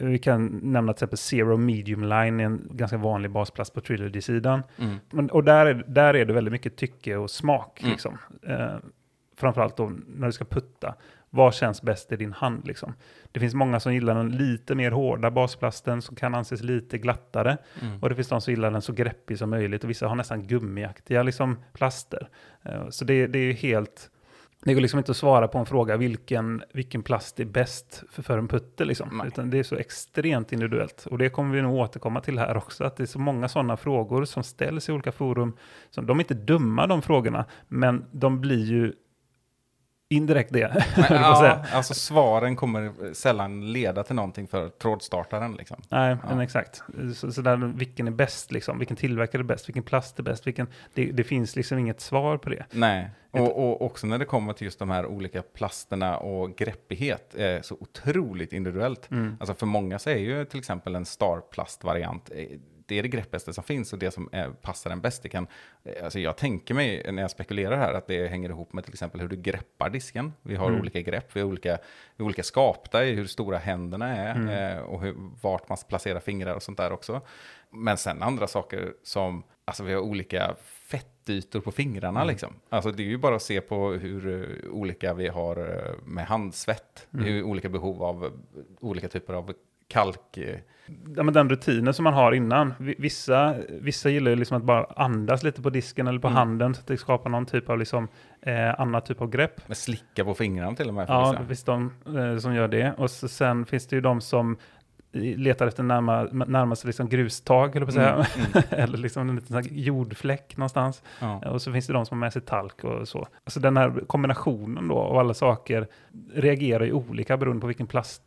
Vi kan nämna till exempel Zero Medium Line, en ganska vanlig basplast på Trilogy-sidan. Mm. Och där är, där är det väldigt mycket tycke och smak. Mm. Liksom. Eh, framförallt då när du ska putta. Vad känns bäst i din hand? Liksom? Det finns många som gillar den lite mer hårda basplasten som kan anses lite glattare. Mm. Och det finns de som gillar den så greppig som möjligt. Och vissa har nästan gummiaktiga liksom, plaster. Eh, så det, det är helt... Det går liksom inte att svara på en fråga vilken, vilken plast är bäst för, för en putter. Liksom. Utan det är så extremt individuellt. Och det kommer vi nog återkomma till här också. Att det är så många sådana frågor som ställs i olika forum. Som, de är inte dumma de frågorna, men de blir ju indirekt det. Men, ja, alltså svaren kommer sällan leda till någonting för trådstartaren. Liksom. Nej, Ja. men exakt. Så, så där, vilken är bäst liksom? Vilken tillverkare är bäst? Vilken plast är bäst? Vilken, det, det finns liksom inget svar på det. Nej, och, och också när det kommer till just de här olika plasterna och greppighet är så otroligt individuellt. Mm. Alltså för många så är ju till exempel en starplastvariant inte är det greppigaste som finns och det som är, passar en bäst. Det kan, eh, alltså jag tänker mig när jag spekulerar här att det hänger ihop med till exempel hur du greppar disken. Vi har Mm. olika grepp, vi är olika, vi olika skapta i hur stora händerna är Mm. eh, och hur, vart man placerar fingrar och sånt där också. Men sen andra saker som, alltså vi har olika fettytor på fingrarna Mm. liksom. Alltså det är ju bara att se på hur eh, olika vi har eh, med handsvett, Mm. hur olika behov av olika typer av kalk. eh, Ja, men den rutinen som man har innan. Vi- Vissa, vissa gillar ju liksom att bara andas lite på disken eller på Mm. handen så att det skapar någon typ av liksom, eh, annan typ av grepp. Med slicka på fingrarna till och med Ja, vissa. det finns de eh, som gör det. Och så, sen finns det ju de som letar efter närma, närmaste liksom grustag, eller på säga. Mm, mm. eller liksom en liten jordfläck någonstans. Ja. Och så finns det de som har med sig talk och så. Alltså den här kombinationen då av alla saker reagerar ju olika beroende på vilken plast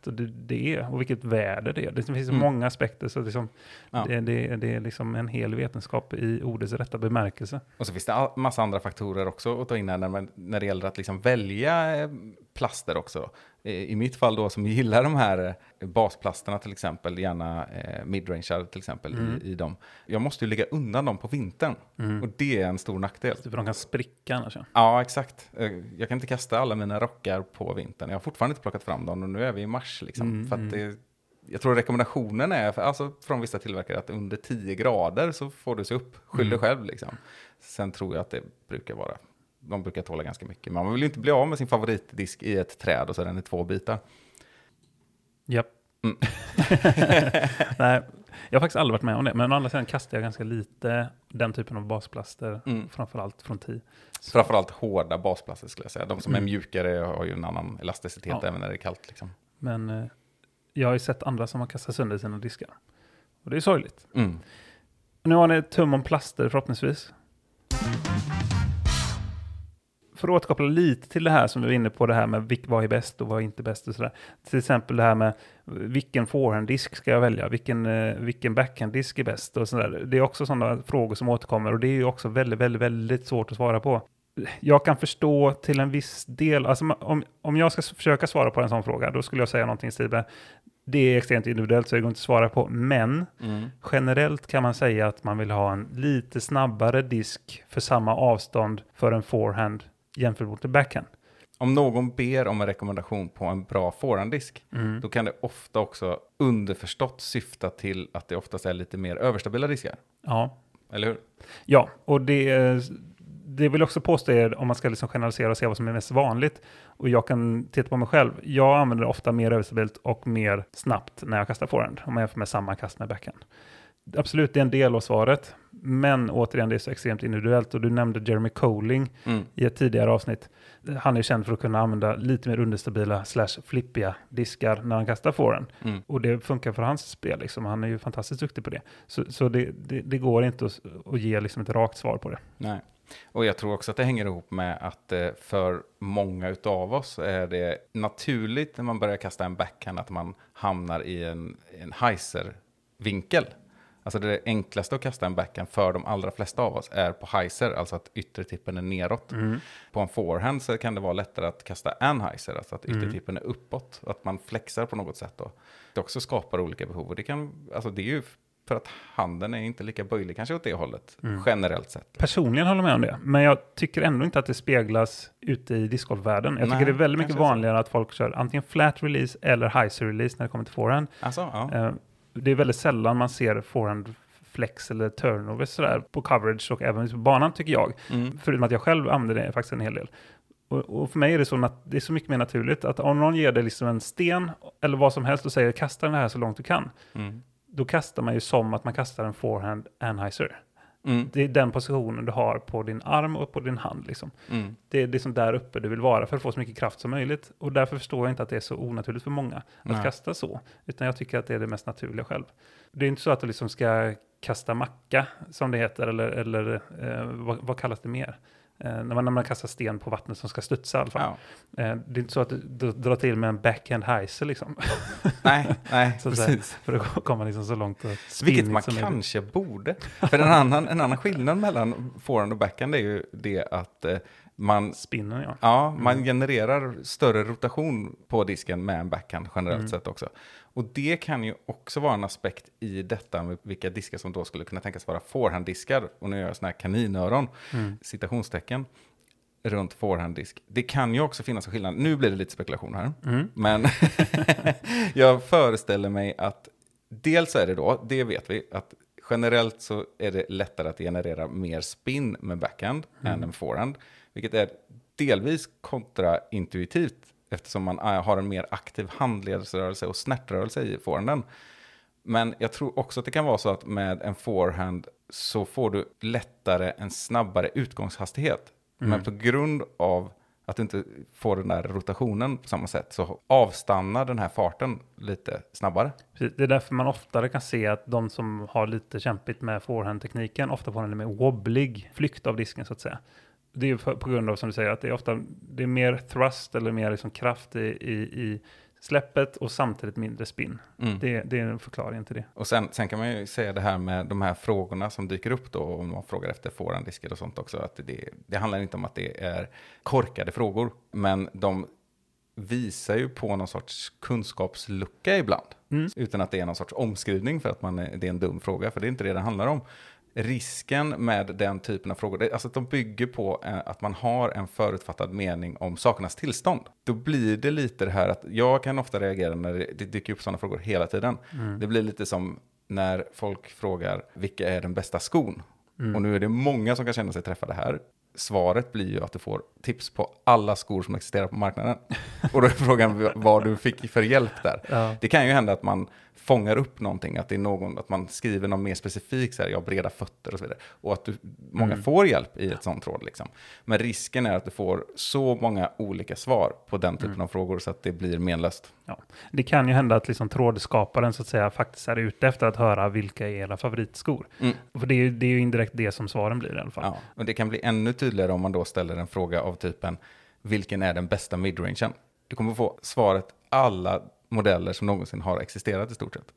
det, är och vilket väder det är. Det finns så Mm. många aspekter så liksom, Ja. det, det, det är liksom en hel vetenskap i ordets rätta bemärkelse. Och så finns det massa andra faktorer också att ta in här när, man, när det gäller att liksom välja eh, plaster också. I mitt fall då som gillar de här eh, basplasterna till exempel, gärna eh, midrangear till exempel Mm. i, i dem. Jag måste ju lägga undan dem på vintern och det är en stor nackdel. För de kan spricka annars. Ja. Ja, exakt. Eh, Jag kan inte kasta alla mina rockar på vintern. Jag har fortfarande inte plockat fram dem och nu är vi i mars. Liksom, Mm, för att det, jag tror rekommendationen är, för, alltså från vissa tillverkare, att under 10 grader så får du se upp. Skyll dig Mm. själv liksom. Sen tror jag att det brukar vara, de brukar tåla ganska mycket. Man vill ju inte bli av med sin favoritdisk i ett träd och så är den i två bitar. Japp. Mm. Nej, jag har faktiskt aldrig varit med om det. Men å andra sidan kastar jag ganska lite den typen av basplaster. Mm. Framförallt från TI. Så- Framförallt hårda basplaster skulle jag säga. De som är Mm. mjukare har ju en annan elasticitet Ja. även när det är kallt. Liksom. Men eh, jag har ju sett andra som har kastat sönder sina diskar. Och det är sorgligt. Mm. Nu har ni tum om plaster förhoppningsvis. För att återkoppla lite till det här som vi var inne på, det här med vad är bäst och vad är inte bäst och sådär. Till exempel det här med vilken forehanddisk ska jag välja, vilken, eh, vilken backhanddisk är bäst och sådär. Det är också sådana frågor som återkommer och det är ju också väldigt, väldigt, väldigt svårt att svara på. Jag kan förstå till en viss del, alltså om, om jag ska försöka svara på en sån fråga, då skulle jag säga någonting i det är extremt individuellt så det går inte att svara på, men Mm. Generellt kan man säga att man vill ha en lite snabbare disk för samma avstånd för en forehand jämfört mot backhand. Om någon ber om en rekommendation på en bra forehanddisk, Mm. då kan det ofta också underförstått syfta till att det oftast är lite mer överstabila diskar. Ja. Eller hur? ja, och det, det vill också påstå är, om man ska liksom generalisera och se vad som är mest vanligt, och jag kan titta på mig själv, jag använder ofta mer överstabilt och mer snabbt när jag kastar forehand, om man jämför med samma kast med backhand. Absolut, det är en del av svaret, men återigen, det är så extremt individuellt, och du nämnde Jeremy Colling, Mm. i ett tidigare avsnitt. Han är känd för att kunna använda lite mer understabila slash flippiga diskar när han kastar forehand. Mm. Och det funkar för hans spel. Liksom. Han är ju fantastiskt duktig på det. Så, så det, det, det går inte att, att ge liksom ett rakt svar på det. Nej. Och jag tror också att det hänger ihop med att eh, för många utav oss är det naturligt när man börjar kasta en backhand att man hamnar i en, en heiser-vinkel. Alltså det enklaste att kasta en backhand för de allra flesta av oss är på heiser, alltså att yttertippen är neråt. På en forehand så kan det vara lättare att kasta en heiser, alltså att yttertippen är uppåt, att man flexar på något sätt. Då. Det också skapar olika behov och det, kan, alltså det är ju för att handen är inte lika böjlig kanske åt det hållet, generellt sett. Personligen håller jag med om det, men jag tycker ändå inte att det speglas ute i discgolfvärlden. Jag Nej, tycker det är väldigt mycket så. vanligare att folk kör antingen flat release eller heiser release när det kommer till forehand. Alltså, ja. Det är väldigt sällan man ser forehand flex eller turnover sådär på coverage och även på banan tycker jag. Mm. Förutom att jag själv använder det faktiskt en hel del. Och, och för mig är det så, nat- det är så mycket mer naturligt att om någon ger dig liksom en sten eller vad som helst och säger kasta den här så långt du kan. Mm. Då kastar man ju som att man kastar en forehand anhyzer. Mm. Det är den positionen du har på din arm och på din hand. Liksom. Mm. Det är liksom där uppe du vill vara för att få så mycket kraft som möjligt. Och därför förstår jag inte att det är så onaturligt för många att Nej. kasta så. Utan jag tycker att det är det mest naturliga själv. Det är inte så att du liksom ska kasta macka, som det heter, eller, eller eh, vad, vad kallas det mer? Eh, när, man, när man kastar sten på vattnet som ska studsa i alla fall. Ja. Eh, det är inte så att du, drar till med en backhand heiser liksom. Nej, nej, precis. för att komma liksom så långt Vilket man kanske borde. För en annan, en annan skillnad mellan forehand och backhand är ju det att eh, man Spinnen ja. Ja, man genererar större rotation på disken med en backhand generellt sett också. Och det kan ju också vara en aspekt i detta med vilka diskar som då skulle kunna tänkas vara forehanddiskar. Och nu gör jag sådana här kaninöron, citationstecken, runt forehanddisk. Det kan ju också finnas en skillnad. Nu blir det lite spekulation här. Men jag föreställer mig att dels är det då, det vet vi, att generellt så är det lättare att generera mer spin med backhand än en forehand. Vilket är delvis kontraintuitivt eftersom man äh, har en mer aktiv handledsrörelse och snärtrörelse i forehanden. Men jag tror också att det kan vara så att med en forehand så får du lättare en snabbare utgångshastighet. Men på grund av att du inte får den där rotationen på samma sätt så avstannar den här farten lite snabbare. Precis. Det är därför man oftare kan se att de som har lite kämpigt med forehand-tekniken ofta får en mer wobblig flykt av disken så att säga. Det är på grund av som du säger att det är ofta det är mer thrust eller mer liksom kraft i, i, i släppet och samtidigt mindre spin. Mm. Det, det är en förklaring till det. Och sen, sen kan man ju säga det här med de här frågorna som dyker upp då, om man frågar efter forehanddiskar och sånt också, att det, det handlar inte om att det är korkade frågor, men de visar ju på någon sorts kunskapslucka ibland, Mm. utan att det är någon sorts omskrivning för att man det är en dum fråga, för det är inte det det handlar om. Risken med den typen av frågor, alltså att de bygger på eh, att man har en förutfattad mening om sakernas tillstånd. Då blir det lite det här att jag kan ofta reagera när det, dyker upp sådana frågor hela tiden. Det blir lite som när folk frågar vilka är den bästa skon? Och nu är det många som kan känna sig träffade här. Svaret blir ju att du får tips på alla skor som existerar på marknaden. Och då är frågan vad du fick för hjälp där. Ja. Det kan ju hända att man fångar upp någonting, att det är någon, att man skriver något mer specifikt, så här, jag har breda fötter och så vidare. Och att du, många får hjälp i ett sånt råd liksom. Men risken är att du får så många olika svar på den typen av frågor så att det blir menlöst. Ja. Det kan ju hända att liksom trådskaparen så att säga faktiskt är ute efter att höra vilka är era favoritskor. Mm. För det är, ju, det är ju indirekt det som svaren blir i alla fall. Ja, och det kan bli ännu tydligare om man då ställer en fråga av typen vilken är den bästa midrangen? Du kommer få svaret alla modeller som någonsin har existerat i stort sett.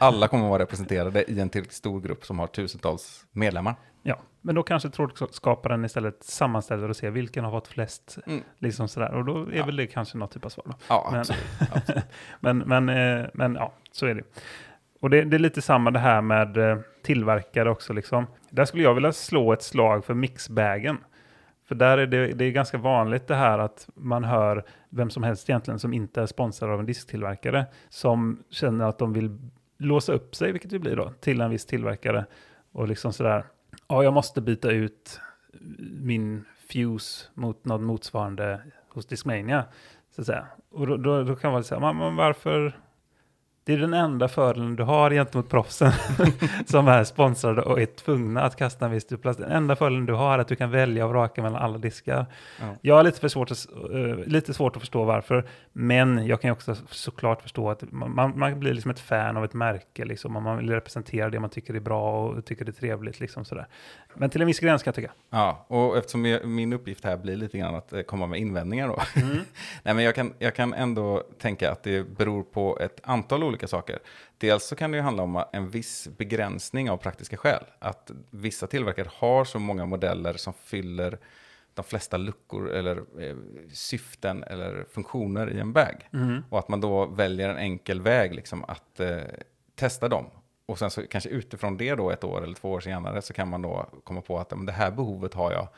Alla kommer att vara representerade i en tillräckligt stor grupp som har tusentals medlemmar. Ja, men då kanske trådskaparen istället sammanställer och ser vilken har fått flest. Mm. Liksom sådär. Och då är Ja. väl det kanske något typ av svar. Då. Ja, Men- absolut. absolut. Men, men, eh, men ja, så är det. Och det, det är lite samma det här med eh, tillverkare också. Liksom. Där skulle jag vilja slå ett slag för mixbagen. För där är det, det är ganska vanligt det här att man hör vem som helst egentligen som inte är sponsrad av en disktillverkare som känner att de vill låsa upp sig, vilket det blir då, till en viss tillverkare. Och liksom sådär, ja jag måste byta ut min Fuse mot något motsvarande hos Discmania. Så att säga. Och då, då, då kan man säga, men, men varför? Det är den enda fördelen du har gentemot proffsen som är sponsrade och är tvungna att kasta en viss plast. Den enda fördelen du har är att du kan välja och vraka mellan alla diskar. Ja. Jag har lite, för svårt att, eh, lite svårt att förstå varför, men jag kan också såklart förstå att man, man, blir liksom ett fan av ett märke, liksom, och man vill representera det man tycker är bra och tycker det är trevligt. Liksom, sådär. Men till en viss gräns kan jag tycka. Ja, och eftersom jag, min uppgift här blir lite grann att eh, komma med invändningar då. Nej, men jag kan, jag kan ändå tänka att det beror på ett antal olika saker. Dels så kan det ju handla om en viss begränsning av praktiska skäl. Att vissa tillverkare har så många modeller som fyller de flesta luckor eller eh, syften eller funktioner i en bag. Och att man då väljer en enkel väg liksom att eh, testa dem. Och sen så kanske utifrån det då ett år eller två år senare så kan man då komma på att men det här behovet har jag.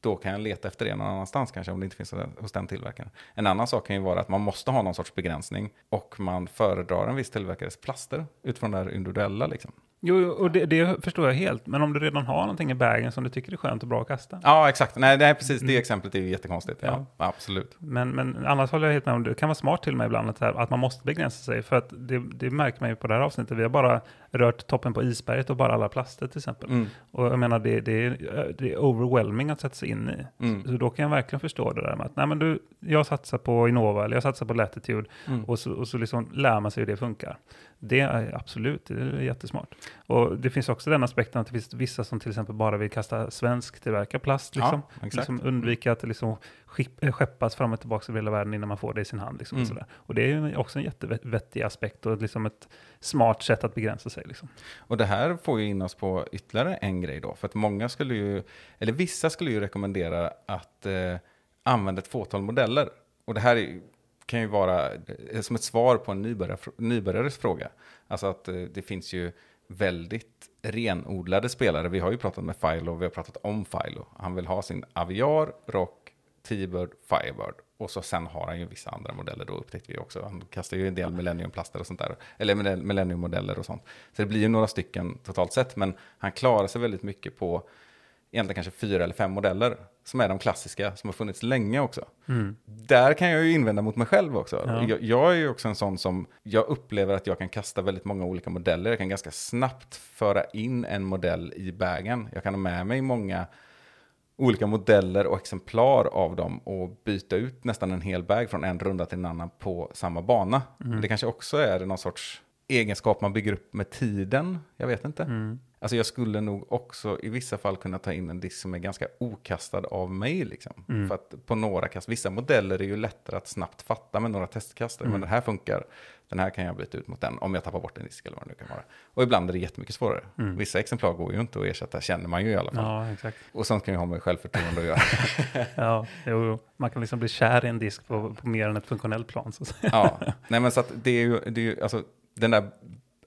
Då kan jag leta efter det någon annanstans kanske om det inte finns hos den tillverkaren. En annan sak kan ju vara att man måste ha någon sorts begränsning och man föredrar en viss tillverkares plaster utifrån det här individuella liksom. Jo, och det, det förstår jag helt. Men om du redan har någonting i bagen som du tycker är skönt och bra att kasta. Ja, exakt. Nej, nej precis. Det exemplet är ju jättekonstigt. Ja, Ja. absolut. Men, men annars håller jag helt med om det kan vara smart till och med ibland att, att man måste begränsa sig. För att det, det märker man ju på det här avsnittet. Vi har bara rört toppen på isberget och bara alla plaster till exempel. Mm. Och jag menar det, det, är, det är overwhelming att sätta sig in i. Mm. Så då kan jag verkligen förstå det där med att nej men du, jag satsar på Innova eller jag satsar på Latitude Mm. och så, och så liksom lär man sig hur det funkar. Det är absolut, det är jättesmart. Och det finns också den aspekten att det finns vissa som till exempel bara vill kasta svensk tillverkad plast. Liksom. Ja, exakt. liksom undvika att liksom skip- eh, skeppas fram och tillbaka över hela världen innan man får det i sin hand. Liksom, och, Mm. sådär. och det är ju också en jättevettig aspekt och liksom ett smart sätt att begränsa sig. Liksom. Och det här får ju in oss på ytterligare en grej då. För att många skulle ju, eller vissa skulle ju rekommendera att eh, använda ett fåtal modeller. Och det här är, kan ju vara eh, som ett svar på en nybörjare, nybörjares fråga. Alltså att eh, det finns ju väldigt renodlade spelare. Vi har ju pratat med Philo, vi har pratat om Philo. Han vill ha sin Aviar, Rock, T-Bird, Firebird. Och så sen har han ju vissa andra modeller då upptäckte vi också. Han kastar ju en del Millennium-plaster och sånt där. Eller millenniummodeller Millennium-modeller och sånt. Så det blir ju några stycken totalt sett. Men han klarar sig väldigt mycket på egentligen kanske fyra eller fem modeller. Som är de klassiska, som har funnits länge också. Där kan jag ju invända mot mig själv också. Ja. Jag, jag är ju också en sån som, jag upplever att jag kan kasta väldigt många olika modeller. Jag kan ganska snabbt föra in en modell i bagen. Jag kan ha med mig många olika modeller och exemplar av dem och byta ut nästan en hel bag från en runda till en annan på samma bana. Men Det kanske också är någon sorts egenskap man bygger upp med tiden. Jag vet inte. Mm. Alltså jag skulle nog också i vissa fall kunna ta in en disk som är ganska okastad av mig. Liksom. Mm. För att på några kast, vissa modeller är ju lättare att snabbt fatta med några testkast. Mm. Men den här funkar, den här kan jag byta ut mot den om jag tappar bort en disk eller vad det nu kan vara. Och ibland är det jättemycket svårare. Vissa exemplar går ju inte att ersätta, känner man ju i alla fall. Mm. Ja, exakt. Och sånt kan ju ha med självförtroende att göra. Ja, jo, man kan liksom bli kär i en disk på, på mer än ett funktionellt plan. Så ja, nej men så att det är ju, det är ju alltså den där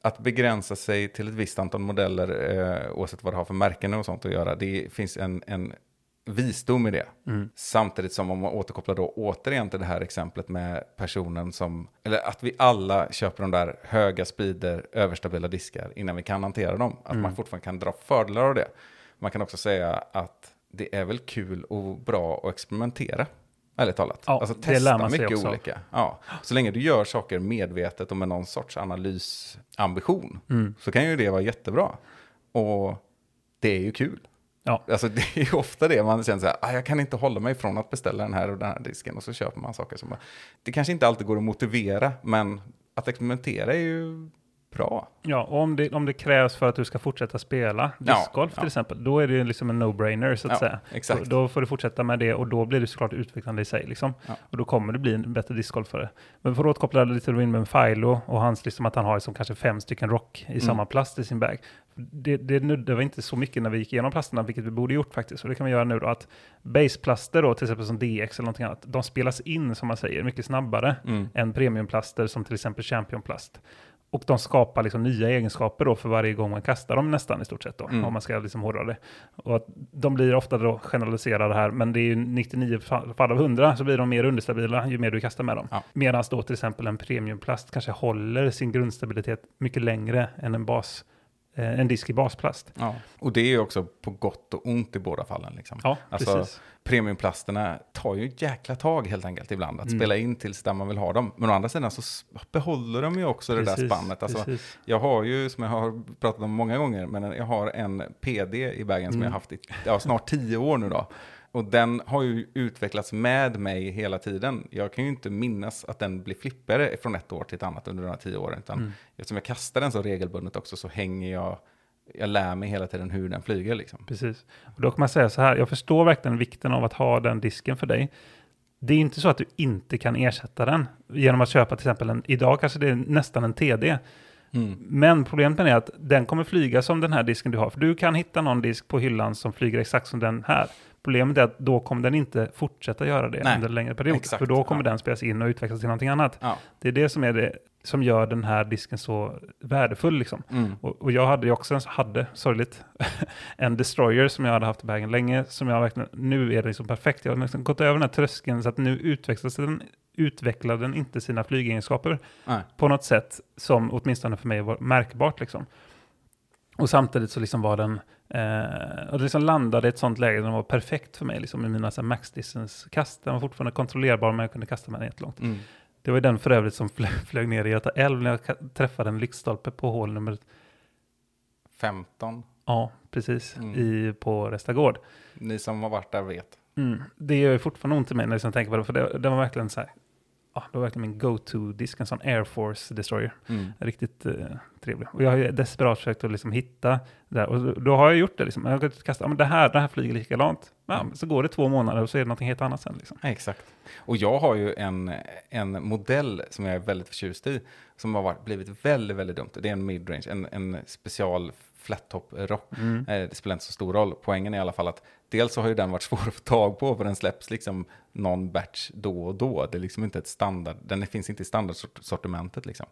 att begränsa sig till ett visst antal modeller, eh, oavsett vad det har för märken och sånt att göra, det finns en, en visdom i det. Samtidigt som om man återkopplar då återigen till det här exemplet med personen som, eller att vi alla köper de där höga speeder, överstabila diskar innan vi kan hantera dem. Att man fortfarande kan dra fördelar av det. Man kan också säga att det är väl kul och bra att experimentera. Ärligt talat. Ja, alltså det testa mycket också. olika. Ja. Så länge du gör saker medvetet och med någon sorts analysambition Mm. så kan ju det vara jättebra. Och det är ju kul. Ja, Alltså det är ju ofta det man känner så här, ah, jag kan inte hålla mig från att beställa den här och den här disken och så köper man saker som, det kanske inte alltid går att motivera, men att experimentera är ju bra. ja om det, om det krävs för att du ska fortsätta spela discgolf ja. till exempel, då är det ju liksom en no-brainer så att Ja, säga. exakt. Då, då får du fortsätta med det och då blir det såklart utvecklande i sig. Liksom. Ja. Och då kommer det bli en bättre discgolfare. Men för att återkoppla lite till med Philo och hans, liksom att han har som kanske fem stycken rock Mm. i samma plast i sin bag. Det, det nuddade inte så mycket när vi gick igenom plasterna, vilket vi borde gjort faktiskt. Och det kan vi göra nu då, att baseplaster då, till exempel som DX eller någonting annat, de spelas in som man säger mycket snabbare Mm. än premiumplaster som till exempel championplast. Och de skapar liksom nya egenskaper då för varje gång man kastar dem nästan i stort sett då, Mm. om man ska liksom hårdra det. Och att de blir ofta då generaliserade här, men det är ju 99 fa- fall av 100 så blir de mer understabila ju mer du kastar med dem. Ja. Medan då till exempel en premiumplast kanske håller sin grundstabilitet mycket längre än en bas, en disk i basplast. Ja. Och det är ju också på gott och ont i båda fallen. Liksom. Ja, Alltså, precis. Premiumplasterna tar ju ett jäkla tag helt enkelt ibland att Mm. spela in tills där man vill ha dem. Men å andra sidan så behåller de ju också det där Precis, spannet. Alltså, precis. jag har ju, som jag har pratat om många gånger, men jag har en PD i bagen som Mm. jag har haft i ja, snart tio år nu då. Och den har ju utvecklats med mig hela tiden. Jag kan ju inte minnas att den blir flippigare från ett år till ett annat under de här tio åren. Utan Mm. eftersom jag kastar den så regelbundet också så hänger jag, jag lär mig hela tiden hur den flyger liksom. Precis. Och då kan man säga så här, jag förstår verkligen vikten av att ha den disken för dig. Det är inte så att du inte kan ersätta den genom att köpa till exempel en, idag kanske det är nästan en TD. Mm. Men problemet är att den kommer flyga som den här disken du har. För du kan hitta någon disk på hyllan som flyger exakt som den här. Problemet är att då kommer den inte fortsätta göra det Nej, under en längre period. exakt, för då kommer ja. den spelas in och utvecklas till någonting annat. Ja. Det är det som är det som gör den här disken så värdefull. Liksom. Mm. Och, och jag hade ju också, en, hade, sorgligt, en destroyer som jag hade haft i bagen länge, som jag verkligen, nu är det liksom perfekt. Jag har liksom gått över den här tröskeln så att nu utvecklas den, utvecklar den inte sina flygegenskaper Nej. på något sätt som åtminstone för mig var märkbart. Liksom. Och samtidigt så liksom var den, eh, och det liksom landade i ett sånt läge där den var perfekt för mig liksom, i mina så här, max distance-kast. Den var fortfarande kontrollerbar men jag kunde kasta den jättelångt. Mm. Det var ju den för övrigt som flög, flög ner i Göta älv när jag träffade en lyktstolpe på hål nummer 15. Ja, precis. Mm. I, på Restagård. Ni som har varit där vet. Mm. Det gör ju fortfarande ont i mig när jag liksom tänker på det, för det, det var verkligen så här ja, det var verkligen min go-to-disk, en sån Air Force Destroyer. Mm. Riktigt eh, trevlig. Och jag har ju desperat försökt att liksom hitta där. Och då, har jag gjort det. Liksom. Jag har kastat, ja, men det här, det här flyger likadant. Ja, Mm. så går det två månader och så är det någonting helt annat sen. Liksom. Ja, Exakt. Och jag har ju en, en modell som jag är väldigt förtjust i, som har varit, blivit väldigt, väldigt dumt. Det är en midrange, en, en special flat top rock. Mm. Eh, Det spelar inte så stor roll. Poängen är i alla fall att dels så har ju den varit svår att få tag på, för den släpps liksom någon batch då och då. Det är liksom inte ett standard, den finns inte i standardsortimentet liksom.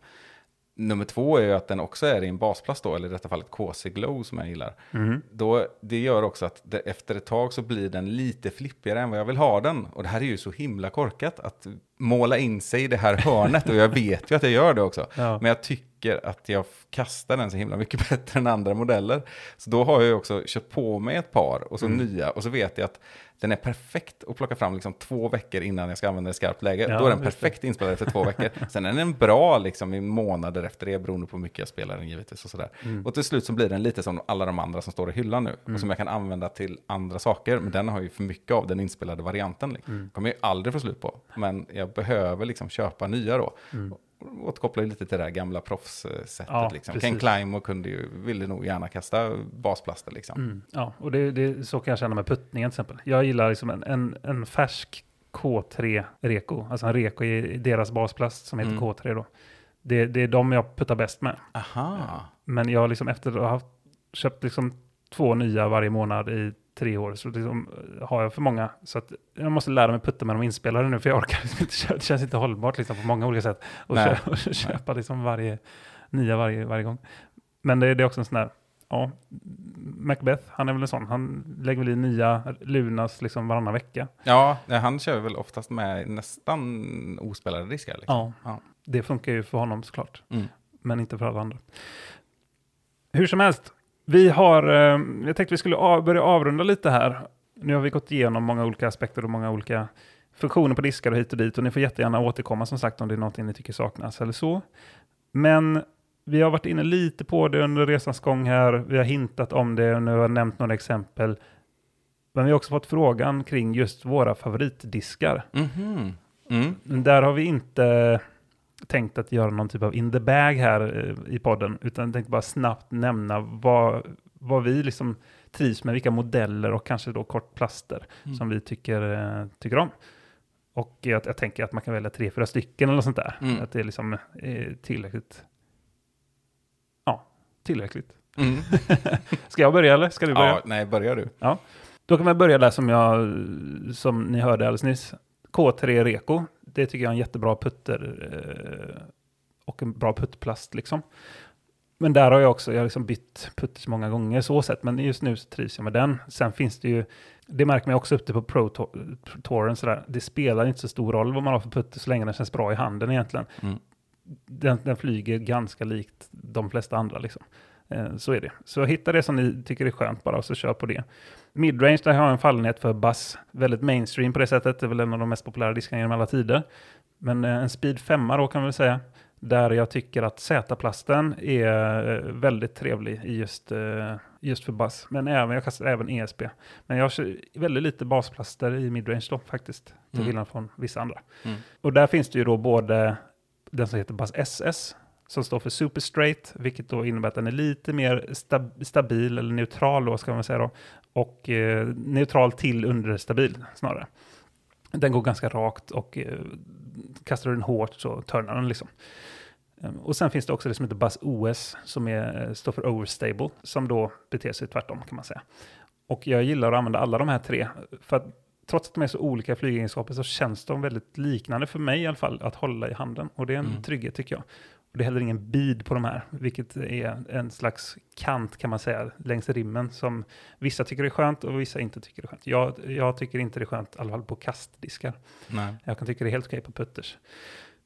Nummer två är ju att den också är i en basplast då, eller i detta fallet KC Glow som jag gillar. Mm. Då, det gör också att det, efter ett tag så blir den lite flippigare än vad jag vill ha den. Och det här är ju så himla korkat att måla in sig i det här hörnet. Och jag vet ju att jag gör det också. Ja. Men jag tycker att jag kastar den så himla mycket bättre än andra modeller. Så då har jag ju också köpt på mig ett par och så Mm. nya. Och så vet jag att den är perfekt att plocka fram liksom två veckor innan jag ska använda den i skarpt läge. Ja, då är den det. perfekt inspelad efter två veckor. Sen är den bra liksom i månader efter det, beroende på hur mycket jag spelar den givetvis. Och, sådär. Mm. och till slut så blir den lite som alla de andra som står i hyllan nu. Och som jag kan använda till andra saker. Men den har ju för mycket av den inspelade varianten. Liksom. Mm. kommer jag ju aldrig få slut på. Men jag behöver liksom köpa nya då. Mm. Återkopplar ju lite till det här gamla proffssättet. Ja, liksom. precis. Ken Climo kunde ju, ville nog gärna kasta basplaster. Liksom. Mm. Ja, och det, det, så kan jag känna med puttningen till exempel. Jag gillar liksom en, en, en färsk K3 Reko, alltså en Reko i deras basplast som heter Mm. K3 då. Det, det är de jag puttar bäst med. Aha. Men jag liksom efter att ha köpt liksom två nya varje månad i tre år så liksom eh, har jag för många. Så att jag måste lära mig putta med de inspelade nu för jag orkar liksom inte köra. Det känns inte hållbart liksom på många olika sätt. Och, Nej. köpa, och köpa liksom varje, nya varje, varje gång. Men det, det är också en sån där, ja, Macbeth, han är väl en sån. Han lägger väl i nya Lunas liksom varannan vecka. Ja, han kör väl oftast med nästan ospelade diskar. Liksom. Ja, Ja. det funkar ju för honom såklart. Mm. men inte för alla andra. Hur som helst, vi har, eh, jag tänkte vi skulle börja avrunda lite här. Nu har vi gått igenom många olika aspekter och många olika funktioner på diskar och hit och dit och ni får jättegärna återkomma som sagt om det är någonting ni tycker saknas eller så. Men vi har varit inne lite på det under resans gång här. Vi har hintat om det och nu har jag nämnt några exempel. Men vi har också fått frågan kring just våra favoritdiskar. Mhm. Mm. Där har vi inte tänkt att göra någon typ av in the bag här eh, i podden, utan tänkte bara snabbt nämna vad, vad vi liksom trivs med, vilka modeller och kanske då kort plaster Mm. som vi tycker, eh, tycker om. Och jag, jag tänker att man kan välja tre, fyra stycken eller något sånt där. Mm. Att det är liksom eh, tillräckligt. Ja, tillräckligt. Mm. Ska jag börja eller ska du börja? Ja, nej, börjar du. Då kan vi börja där som, jag, som ni hörde alldeles nyss. K3 Reko. Det tycker jag är en jättebra putter eh, och en bra puttplast liksom. Men där har jag också, jag har liksom bytt putters många gånger så sett, men just nu så trivs jag med den. Sen finns det ju, det märker man också ute på Pro Tour- Touren sådär, det spelar inte så stor roll vad man har för putter så länge den känns bra i handen egentligen. Mm. Den, den flyger ganska likt de flesta andra liksom. Eh, så är det. Så hitta det som ni tycker är skönt bara och så kör på det. Midrange, där har jag en fallenhet för bass. Väldigt mainstream på det sättet. Det är väl en av de mest populära diskarna genom alla tider. Men eh, en Speed 5 då kan man väl säga. Där jag tycker att Z-plasten är eh, väldigt trevlig i just, just för bass. Men även, jag kastar även ESP. Men jag kör väldigt lite basplaster i midrange då faktiskt. Till Mm. skillnad från vissa andra. Mm. Och där finns det ju då både den som heter Bass SS som står för super straight, vilket då innebär att den är lite mer stab- stabil eller neutral då ska man säga då. Och eh, neutral till understabil snarare. Den går ganska rakt och eh, kastar du den hårt så törnar den liksom. Ehm, Och sen finns det också det som heter Buzz OS som är, eh, står för overstable, som då beter sig tvärtom kan man säga. Och jag gillar att använda alla de här tre, för att trots att de är så olika flygegenskaper så känns de väldigt liknande för mig i alla fall att hålla i handen. Och det är en Mm. trygghet tycker jag. Och det är heller ingen bid på de här, vilket är en slags kant kan man säga längs rimmen som vissa tycker är skönt och vissa inte tycker är skönt. Jag, jag tycker inte det är skönt, i alla fall på kastdiskar. Nej. Jag kan tycka det är helt okej på putters.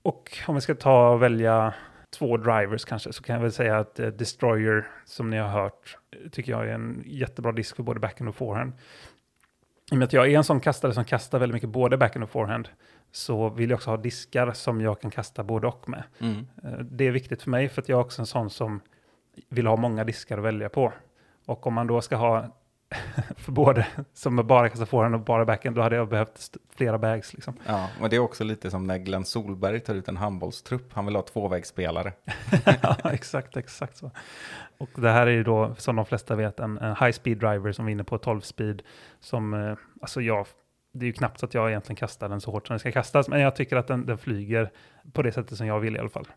Och om vi ska ta och välja två drivers kanske, så kan jag väl säga att eh, Destroyer, som ni har hört, tycker jag är en jättebra disk för både backhand och forehand. I och med att jag är en sån kastare som kastar väldigt mycket både backhand och forehand, så vill jag också ha diskar som jag kan kasta både och med. Mm. Eh, Det är viktigt för mig för att jag är också en sån som vill ha många diskar att välja på. Och om man då ska ha för både som bara kastar forehand och bara backhand, då hade jag behövt flera bags liksom. Ja, och det är också lite som när Glenn Solberg tar ut en handbollstrupp. Han vill ha tvåvägsspelare. ja, exakt, exakt så. Och det här är ju då, som de flesta vet, en, en high speed driver som vinner på 12 speed. Som, eh, alltså jag, det är ju knappt så att jag egentligen kastar den så hårt som den ska kastas, men jag tycker att den, den flyger på det sättet som jag vill i alla fall,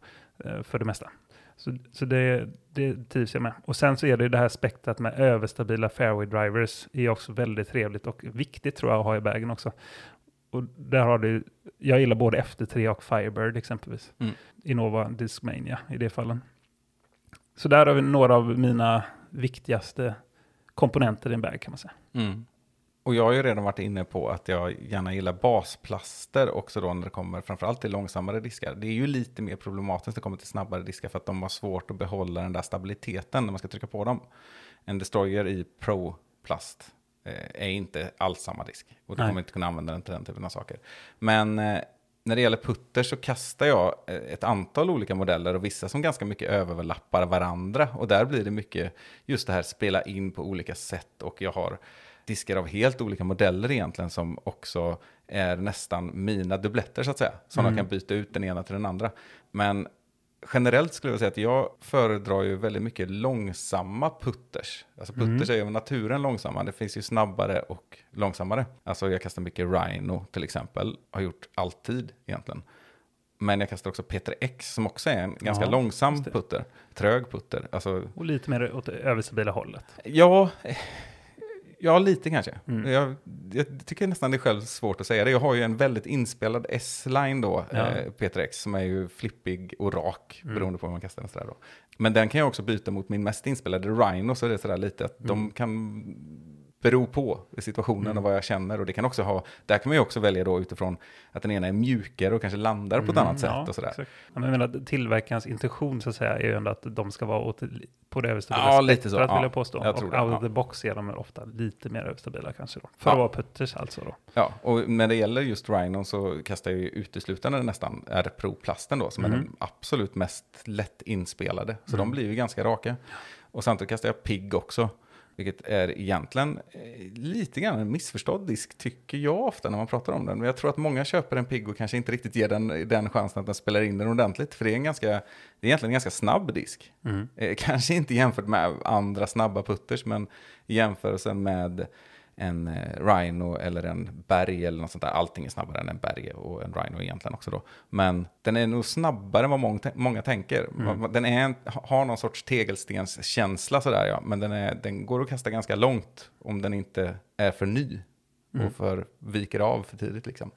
eh, för det mesta. Så, så det, det trivs jag med. Och sen så är det ju det här spektrat med överstabila fairway drivers är också väldigt trevligt och viktigt tror jag att ha i bagen också. Och där har du, jag gillar både FD3 och Firebird exempelvis. Mm. Innova Discmania i det fallen. Så där har vi några av mina viktigaste komponenter i en bag kan man säga. Mm. Och jag har ju redan varit inne på att jag gärna gillar basplaster också då när det kommer framförallt till långsammare diskar. Det är ju lite mer problematiskt när det kommer till snabbare diskar för att de har svårt att behålla den där stabiliteten när man ska trycka på dem. En destroyer i Pro-plast eh, är inte alls samma disk och du Nej. kommer inte kunna använda den till den typen av saker. Men eh, när det gäller putter så kastar jag eh, ett antal olika modeller och vissa som ganska mycket överlappar varandra. Och där blir det mycket just det här spela in på olika sätt och jag har diskar av helt olika modeller egentligen som också är nästan mina dubbletter så att säga. Som Mm. de kan byta ut den ena till den andra. Men generellt skulle jag säga att jag föredrar ju väldigt mycket långsamma putters. Alltså putters är ju av naturen långsamma. Det finns ju snabbare och långsammare. Alltså jag kastar mycket Rhino till exempel. Har gjort alltid egentligen. Men jag kastar också Peter X som också är en ganska Ja, långsam putter. Trög putter. Alltså Och lite mer åt det överstabila hållet. Ja, ja lite kanske. Mm. Jag, jag tycker nästan det är själv svårt att säga det. Jag har ju en väldigt inspelad S-line då, Ja. eh, Peter X, som är ju flippig och rak, Mm. beroende på hur man kastar den sådär då. Men den kan jag också byta mot min mest inspelade Rhino, så det är sådär lite att Mm. de kan bero på situationen och vad jag känner. Och det kan också ha, där kan man ju också välja då utifrån att den ena är mjukare och kanske landar på ett annat sätt Mm, ja, och sådär. exakt. Ja, jag menar, tillverkarens intention så att säga är ju ändå att de ska vara åt, på det överstabila Ja, lite så. vill Ja, jag påstå. jag och det, out ja. of the box är de ofta lite mer överstabila kanske då. För Ja. att vara putters alltså då. Ja, och när det gäller just Rhino så kastar jag ju uteslutande nästan R-Pro-plasten då, som är Mm. den absolut mest lätt inspelade. Så Mm. de blir ju ganska raka. Och samtidigt kastar jag Pig också, vilket är egentligen eh, lite grann en missförstådd disk, tycker jag ofta när man pratar om den. Men jag tror att många köper en Pig och kanske inte riktigt ger den, den chansen att den spelar in den ordentligt, för det är, en ganska, det är egentligen en ganska snabb disk. Mm. Eh, Kanske inte jämfört med andra snabba putters, men i jämförelse med en eh, Rhino eller en Berg eller något sånt där. Allting är snabbare än en Berg och en Rhino egentligen också då. Men den är nog snabbare än vad många, många tänker. Mm. Den är, har någon sorts tegelstenskänsla sådär ja, men den, är, den går att kasta ganska långt om den inte är för ny Mm. och för viker av för tidigt liksom.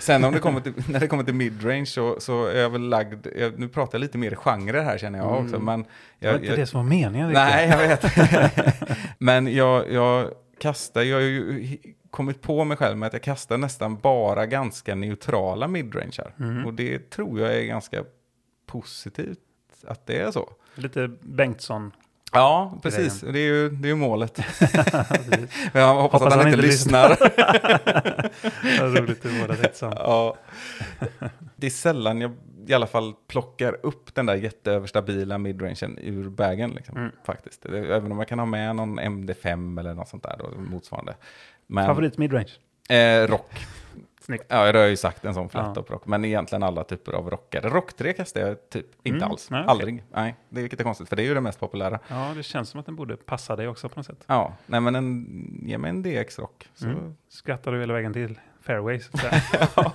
Sen om det kommer till, när det kommer till midrange så, så är jag väl lagd, jag, nu pratar jag lite mer genrer här känner jag också, Mm. men Det var jag, inte jag, det som var meningen. Nej, jag vet. Men jag, jag kastar, jag har ju kommit på mig själv med att jag kastar nästan bara ganska neutrala midrangear. Mm. Och det tror jag är ganska positivt att det är så. Lite Bengtsson. Ja, precis. Det är ju, det är ju målet. Jag hoppas, att han, inte lyssnar. Vad roligt var Bengtsson. ja. Det är sällan jag i alla fall plockar upp den där jätteöverstabila midrangen ur bagen. Liksom, Mm. faktiskt. Även om jag kan ha med någon MD5 eller något sånt där då, motsvarande. Men, Favorit midrange. Eh, rock. Snyggt. Ja, det har jag ju sagt, en sån flat Ja. rock. Men egentligen alla typer av rockare. Rock 3 kastar jag typ inte Mm, alls. nej. Aldrig. Nej, det är vilket är konstigt, för det är ju det mest populära. Ja, det känns som att den borde passa dig också på något sätt. Ja, nej men en, ge mig en DX-rock. Så, Mm. Skrattar du hela vägen till fairway så att säga. ja.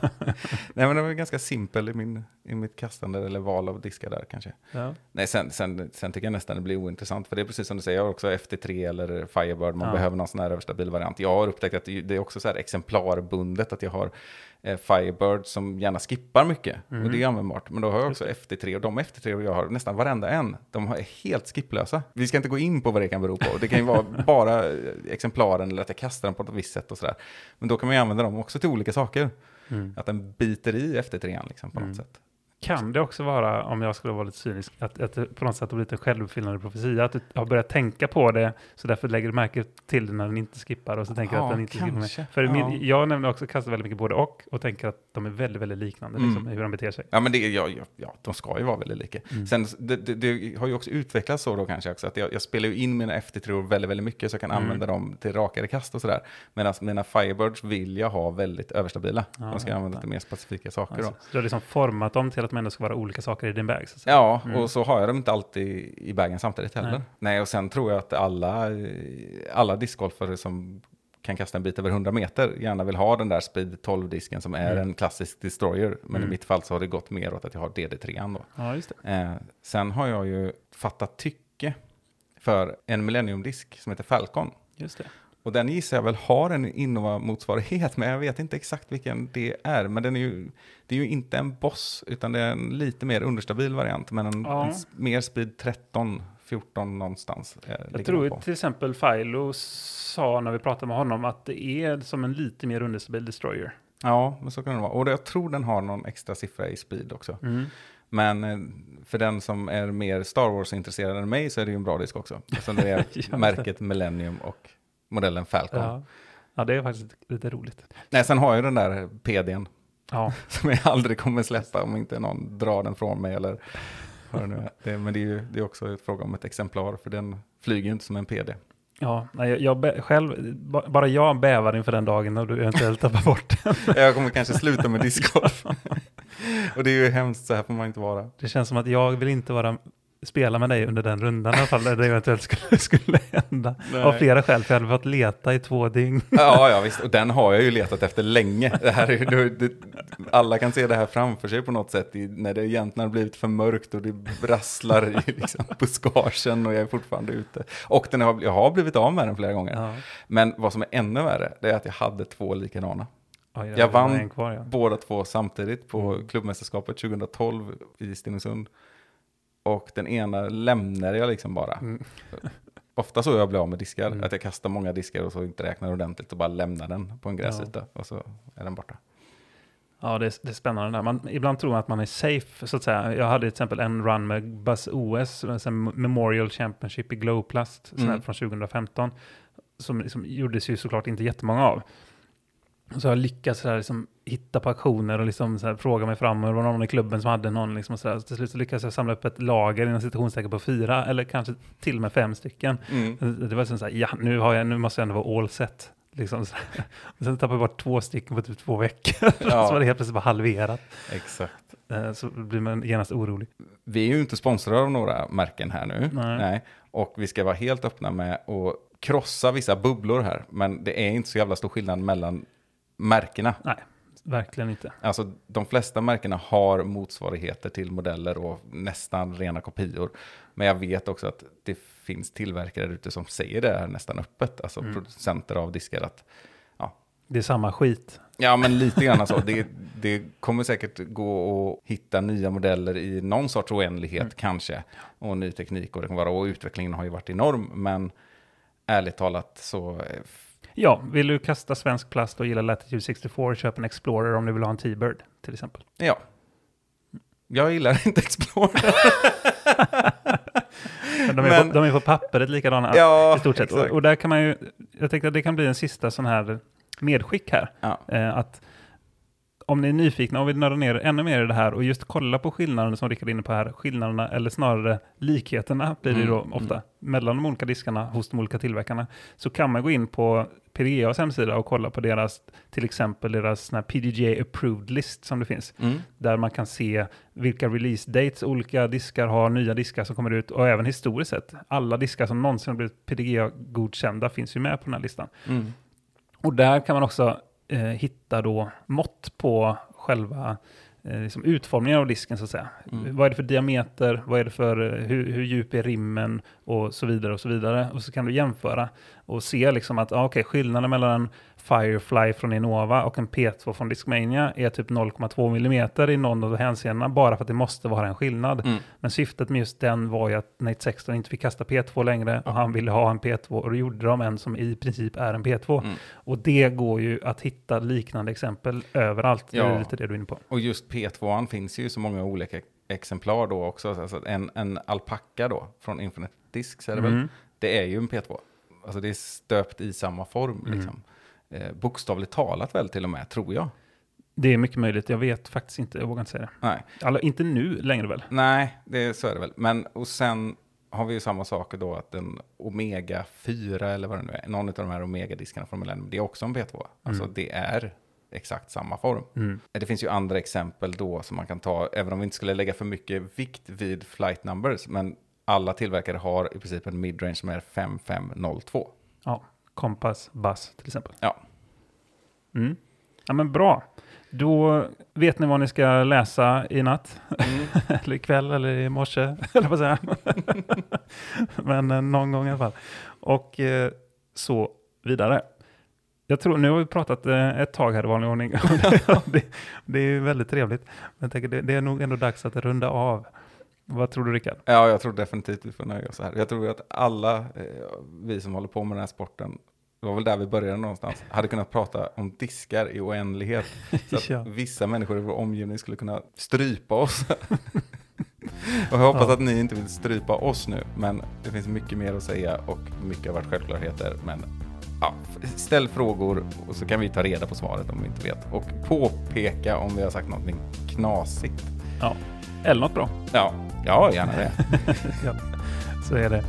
Nej men det var ganska simpel i, min, i mitt kastande eller val av diskar där kanske. ja. Nej, sen, sen, sen tycker jag nästan det blir ointressant. För det är precis som du säger, jag har också FT3 eller Firebird. Man Ja. behöver någon sån här överstabil variant. Jag har upptäckt att det är också så här exemplarbundet. Att jag har eh, Firebird som gärna skippar mycket. Mhm. Och det är användbart. Men då har jag också FT3. Och de FT3 och jag har, nästan varenda en, de är helt skipplösa. Vi ska inte gå in på vad det kan bero på. Det kan ju vara bara eh, exemplaren eller att jag kastar den på ett visst sätt och sådär. Men då kan man ju använda dem också till olika saker. Mm. Att den biter i FT3 liksom, på något Mm. sätt. Kan det också vara, om jag skulle vara lite cynisk, att, att det på något sätt har blivit en självuppfyllande profetia? Att du har börjat tänka på det, så därför lägger du märke till det när den inte skippar och så tänker Ja, att den inte skippar kanske. med. För Ja. min, jag nämner också kastar väldigt mycket både och och tänker att de är väldigt, väldigt liknande Mm. liksom, hur de beter sig. Ja, men det, ja, ja, ja, de ska ju vara väldigt lika. Mm. Sen, det, det, det har ju också utvecklats så då kanske också, att jag, jag spelar ju in mina FT3 väldigt, väldigt mycket, så jag kan Mm. använda dem till rakare kast och sådär. Medan mina Firebirds vill jag ha väldigt överstabila. Ja, de ska använda till mer specifika saker Alltså, då. du har liksom format dem till att de ändå ska vara olika saker i din bag. Så. Ja, Mm. och så har jag dem inte alltid i bagen samtidigt heller. Nej. Nej, och sen tror jag att alla, alla discgolfare som kan kasta en bit över 100 meter gärna vill ha den där speed 12-disken som är Mm. en klassisk destroyer. Men Mm. i mitt fall så har det gått mer åt att jag har DD3 då. ja, just det. Eh, sen har jag ju fattat tycke för en Millennium-disk som heter Falcon. Just det. Och den gissar jag väl har en Innova-motsvarighet, men jag vet inte exakt vilken det är. Men den är ju, det är ju inte en Boss, utan det är en lite mer understabil variant, men en, Ja. en mer speed 13, 14 någonstans. eh, Jag tror till exempel Philo sa när vi pratade med honom att det är som en lite mer understabil destroyer. Ja, men så kan det vara. Och jag tror den har någon extra siffra i speed också. Mm. Men eh, för den som är mer Star Wars-intresserad än mig så är det ju en bra disk också. Eftersom det är märket Millennium och modellen Falcon. Ja. ja, det är faktiskt lite roligt. Nej, sen har jag den där PDn Ja, som jag aldrig kommer släppa om inte någon drar den från mig eller vad det nu är. Det, men det är ju det är också fråga om ett exemplar, för den flyger ju inte som en PD. ja nej, jag, jag själv, ba- bara jag bävar inför den dagen när du eventuellt tappar bort den. Jag kommer kanske sluta med discgolf. Och det är ju hemskt, så här får man inte vara. Det känns som att jag vill inte vara spela med dig under den rundan i alla fall, där det eventuellt skulle, skulle hända. Nej. Av flera skäl, för jag hade fått leta i två dygn. Ja, ja visst. Och den har jag ju letat efter länge. Det här är, det, alla kan se det här framför sig på något sätt. I, när det egentligen har blivit för mörkt och det brasslar i liksom, buskagen och jag är fortfarande ute. Och den har, jag har blivit av med den flera gånger. Ja. Men vad som är ännu värre, det är att jag hade två likadana. Oj, Jag vann kvar, ja. Båda två samtidigt på Mm. klubbmästerskapet 2012 i Stenungsund. Och den ena lämnade jag liksom bara. Mm. Ofta så jag blir av med diskar, Mm. att jag kastar många diskar och så inte räknar ordentligt och bara lämnar den på en gräsyta och så är den borta. Ja, det är, det är spännande där. Man, ibland tror man att man är safe, så att säga. Jag hade till exempel en run med Buzz OS, Memorial Championship i Glowplast, Mm. från 2015, som liksom gjordes ju såklart inte jättemånga av. Så jag lyckats så här, liksom, hitta på aktioner och liksom, så här, fråga mig fram. Och det var någon i klubben som hade någon. Liksom, och så. Så till slut så lyckades jag samla upp ett lager inom citationstecken på fyra, eller kanske till och med fem stycken. Mm. Det var som så här, ja, nu, har jag, nu måste jag ändå vara all set. Liksom så här. Och sen tappade jag bort två stycken på typ två veckor. Ja. så var det helt plötsligt bara halverat. Exakt. Eh, Så blir man genast orolig. Vi är ju inte sponsrade av några märken här nu. Nej. Och vi ska vara helt öppna med att krossa vissa bubblor här. Men det är inte så jävla stor skillnad mellan märkena. Nej, verkligen inte. Alltså de flesta märkena har motsvarigheter till modeller och nästan rena kopior. Men jag vet också att det finns tillverkare ute som säger det här nästan öppet. Alltså Mm. producenter av diskar att Det är samma skit. Ja, men lite grann så. Det, det kommer säkert gå att hitta nya modeller i någon sorts oändlighet Mm. kanske. Och ny teknik och det kan vara. Och utvecklingen har ju varit enorm. Men ärligt talat så... Ja, vill du kasta svensk plast och gilla Latitude 64, köp en Explorer om du vill ha en T-Bird till exempel. Ja. Jag gillar inte Explorer. De, är Men- på, de är på pappret likadana ja, i stort sett. Och, och där kan man ju, jag tänkte att det kan bli en sista sån här medskick här. Ja. Eh, att om ni är nyfikna och vill nörda ner ännu mer i det här och just kolla på skillnaderna som Rickard är inne på här, skillnaderna eller snarare likheterna blir det ju då Mm, ofta mellan de olika diskarna hos de olika tillverkarna, så kan man gå in på PDGAs hemsida och kolla på deras, till exempel deras PDGA approved list som det finns, Mm. där man kan se vilka release dates olika diskar har, nya diskar som kommer ut och även historiskt sett. Alla diskar som någonsin har blivit PDGA-godkända finns ju med på den här listan. Mm. Och där kan man också eh, hitta då mått på själva eh, liksom utformningen av disken så att säga. Mm. Vad är det för diameter, vad är det för, eh, hur, hur djup är rimmen och så vidare och så vidare. Och så kan du jämföra och se liksom att, ah, okej, skillnaden mellan en Firefly från Innova och en P2 från Discmania är typ 0,2 mm i någon av hänseendena bara för att det måste vara en skillnad. Mm. Men syftet med just den var ju att Nate Sexton inte fick kasta P2 längre och han ville ha en P2 och då gjorde de en som i princip är en P2. Mm. Och det går ju att hitta liknande exempel överallt. Det Ja. är lite det du är inne på. Och just P2 finns ju så många olika exemplar då också. Alltså en, en alpacka då, från Infinite Discs är det väl? Mm. Det är ju en P2. Alltså det är stöpt i samma form Mm. liksom. Eh, bokstavligt talat väl till och med, tror jag. Det är mycket möjligt. Jag vet faktiskt inte. Jag vågar inte säga det. Nej, Alltså, inte nu längre väl? Nej det, så är det väl. Men och sen har vi ju samma sak då att en Omega 4 eller vad det nu är, någon av de här Omega-diskarna från Millennium, det är också en P2. Alltså Mm. det är exakt samma form. Mm. Det finns ju andra exempel då som man kan ta, även om vi inte skulle lägga för mycket vikt vid flight numbers, men alla tillverkare har i princip en midrange som är 5502. Ja, Compass Bass till exempel. Ja, Mm. Ja, men bra. Då vet ni vad ni ska läsa i natt. eller ikväll eller i morse, eller vad säga. Men eh, någon gång i alla fall. Och eh, så vidare. Jag tror, nu har vi pratat eh, ett tag här i vanlig ordning. det, det är ju väldigt trevligt. Men tänker, det, det är nog ändå dags att runda av. Vad tror du Rickard? ja jag tror definitivt vi får nöja oss så här. Jag tror att alla eh, vi som håller på med den här sporten, det var väl där vi började någonstans, hade kunnat prata om diskar i oändlighet. Så att Ja. vissa människor i vår omgivning skulle kunna strypa oss. och jag hoppas Ja. att ni inte vill strypa oss nu, men det finns mycket mer att säga och mycket har varit självklarheter. Men ja, ställ frågor och så kan vi ta reda på svaret om vi inte vet. Och påpeka om vi har sagt någonting knasigt. Ja. Eller något bra. Ja, ja gärna det. ja, så är det.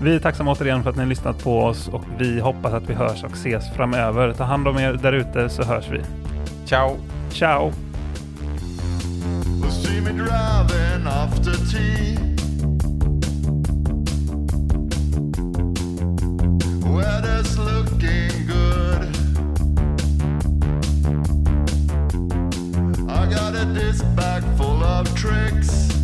Vi är tacksamma återigen för att ni har lyssnat på oss och vi hoppas att vi hörs och ses framöver. Ta hand om er där ute så hörs vi. Ciao! Ciao! Weather's looking good. I got a disc bag full of tricks.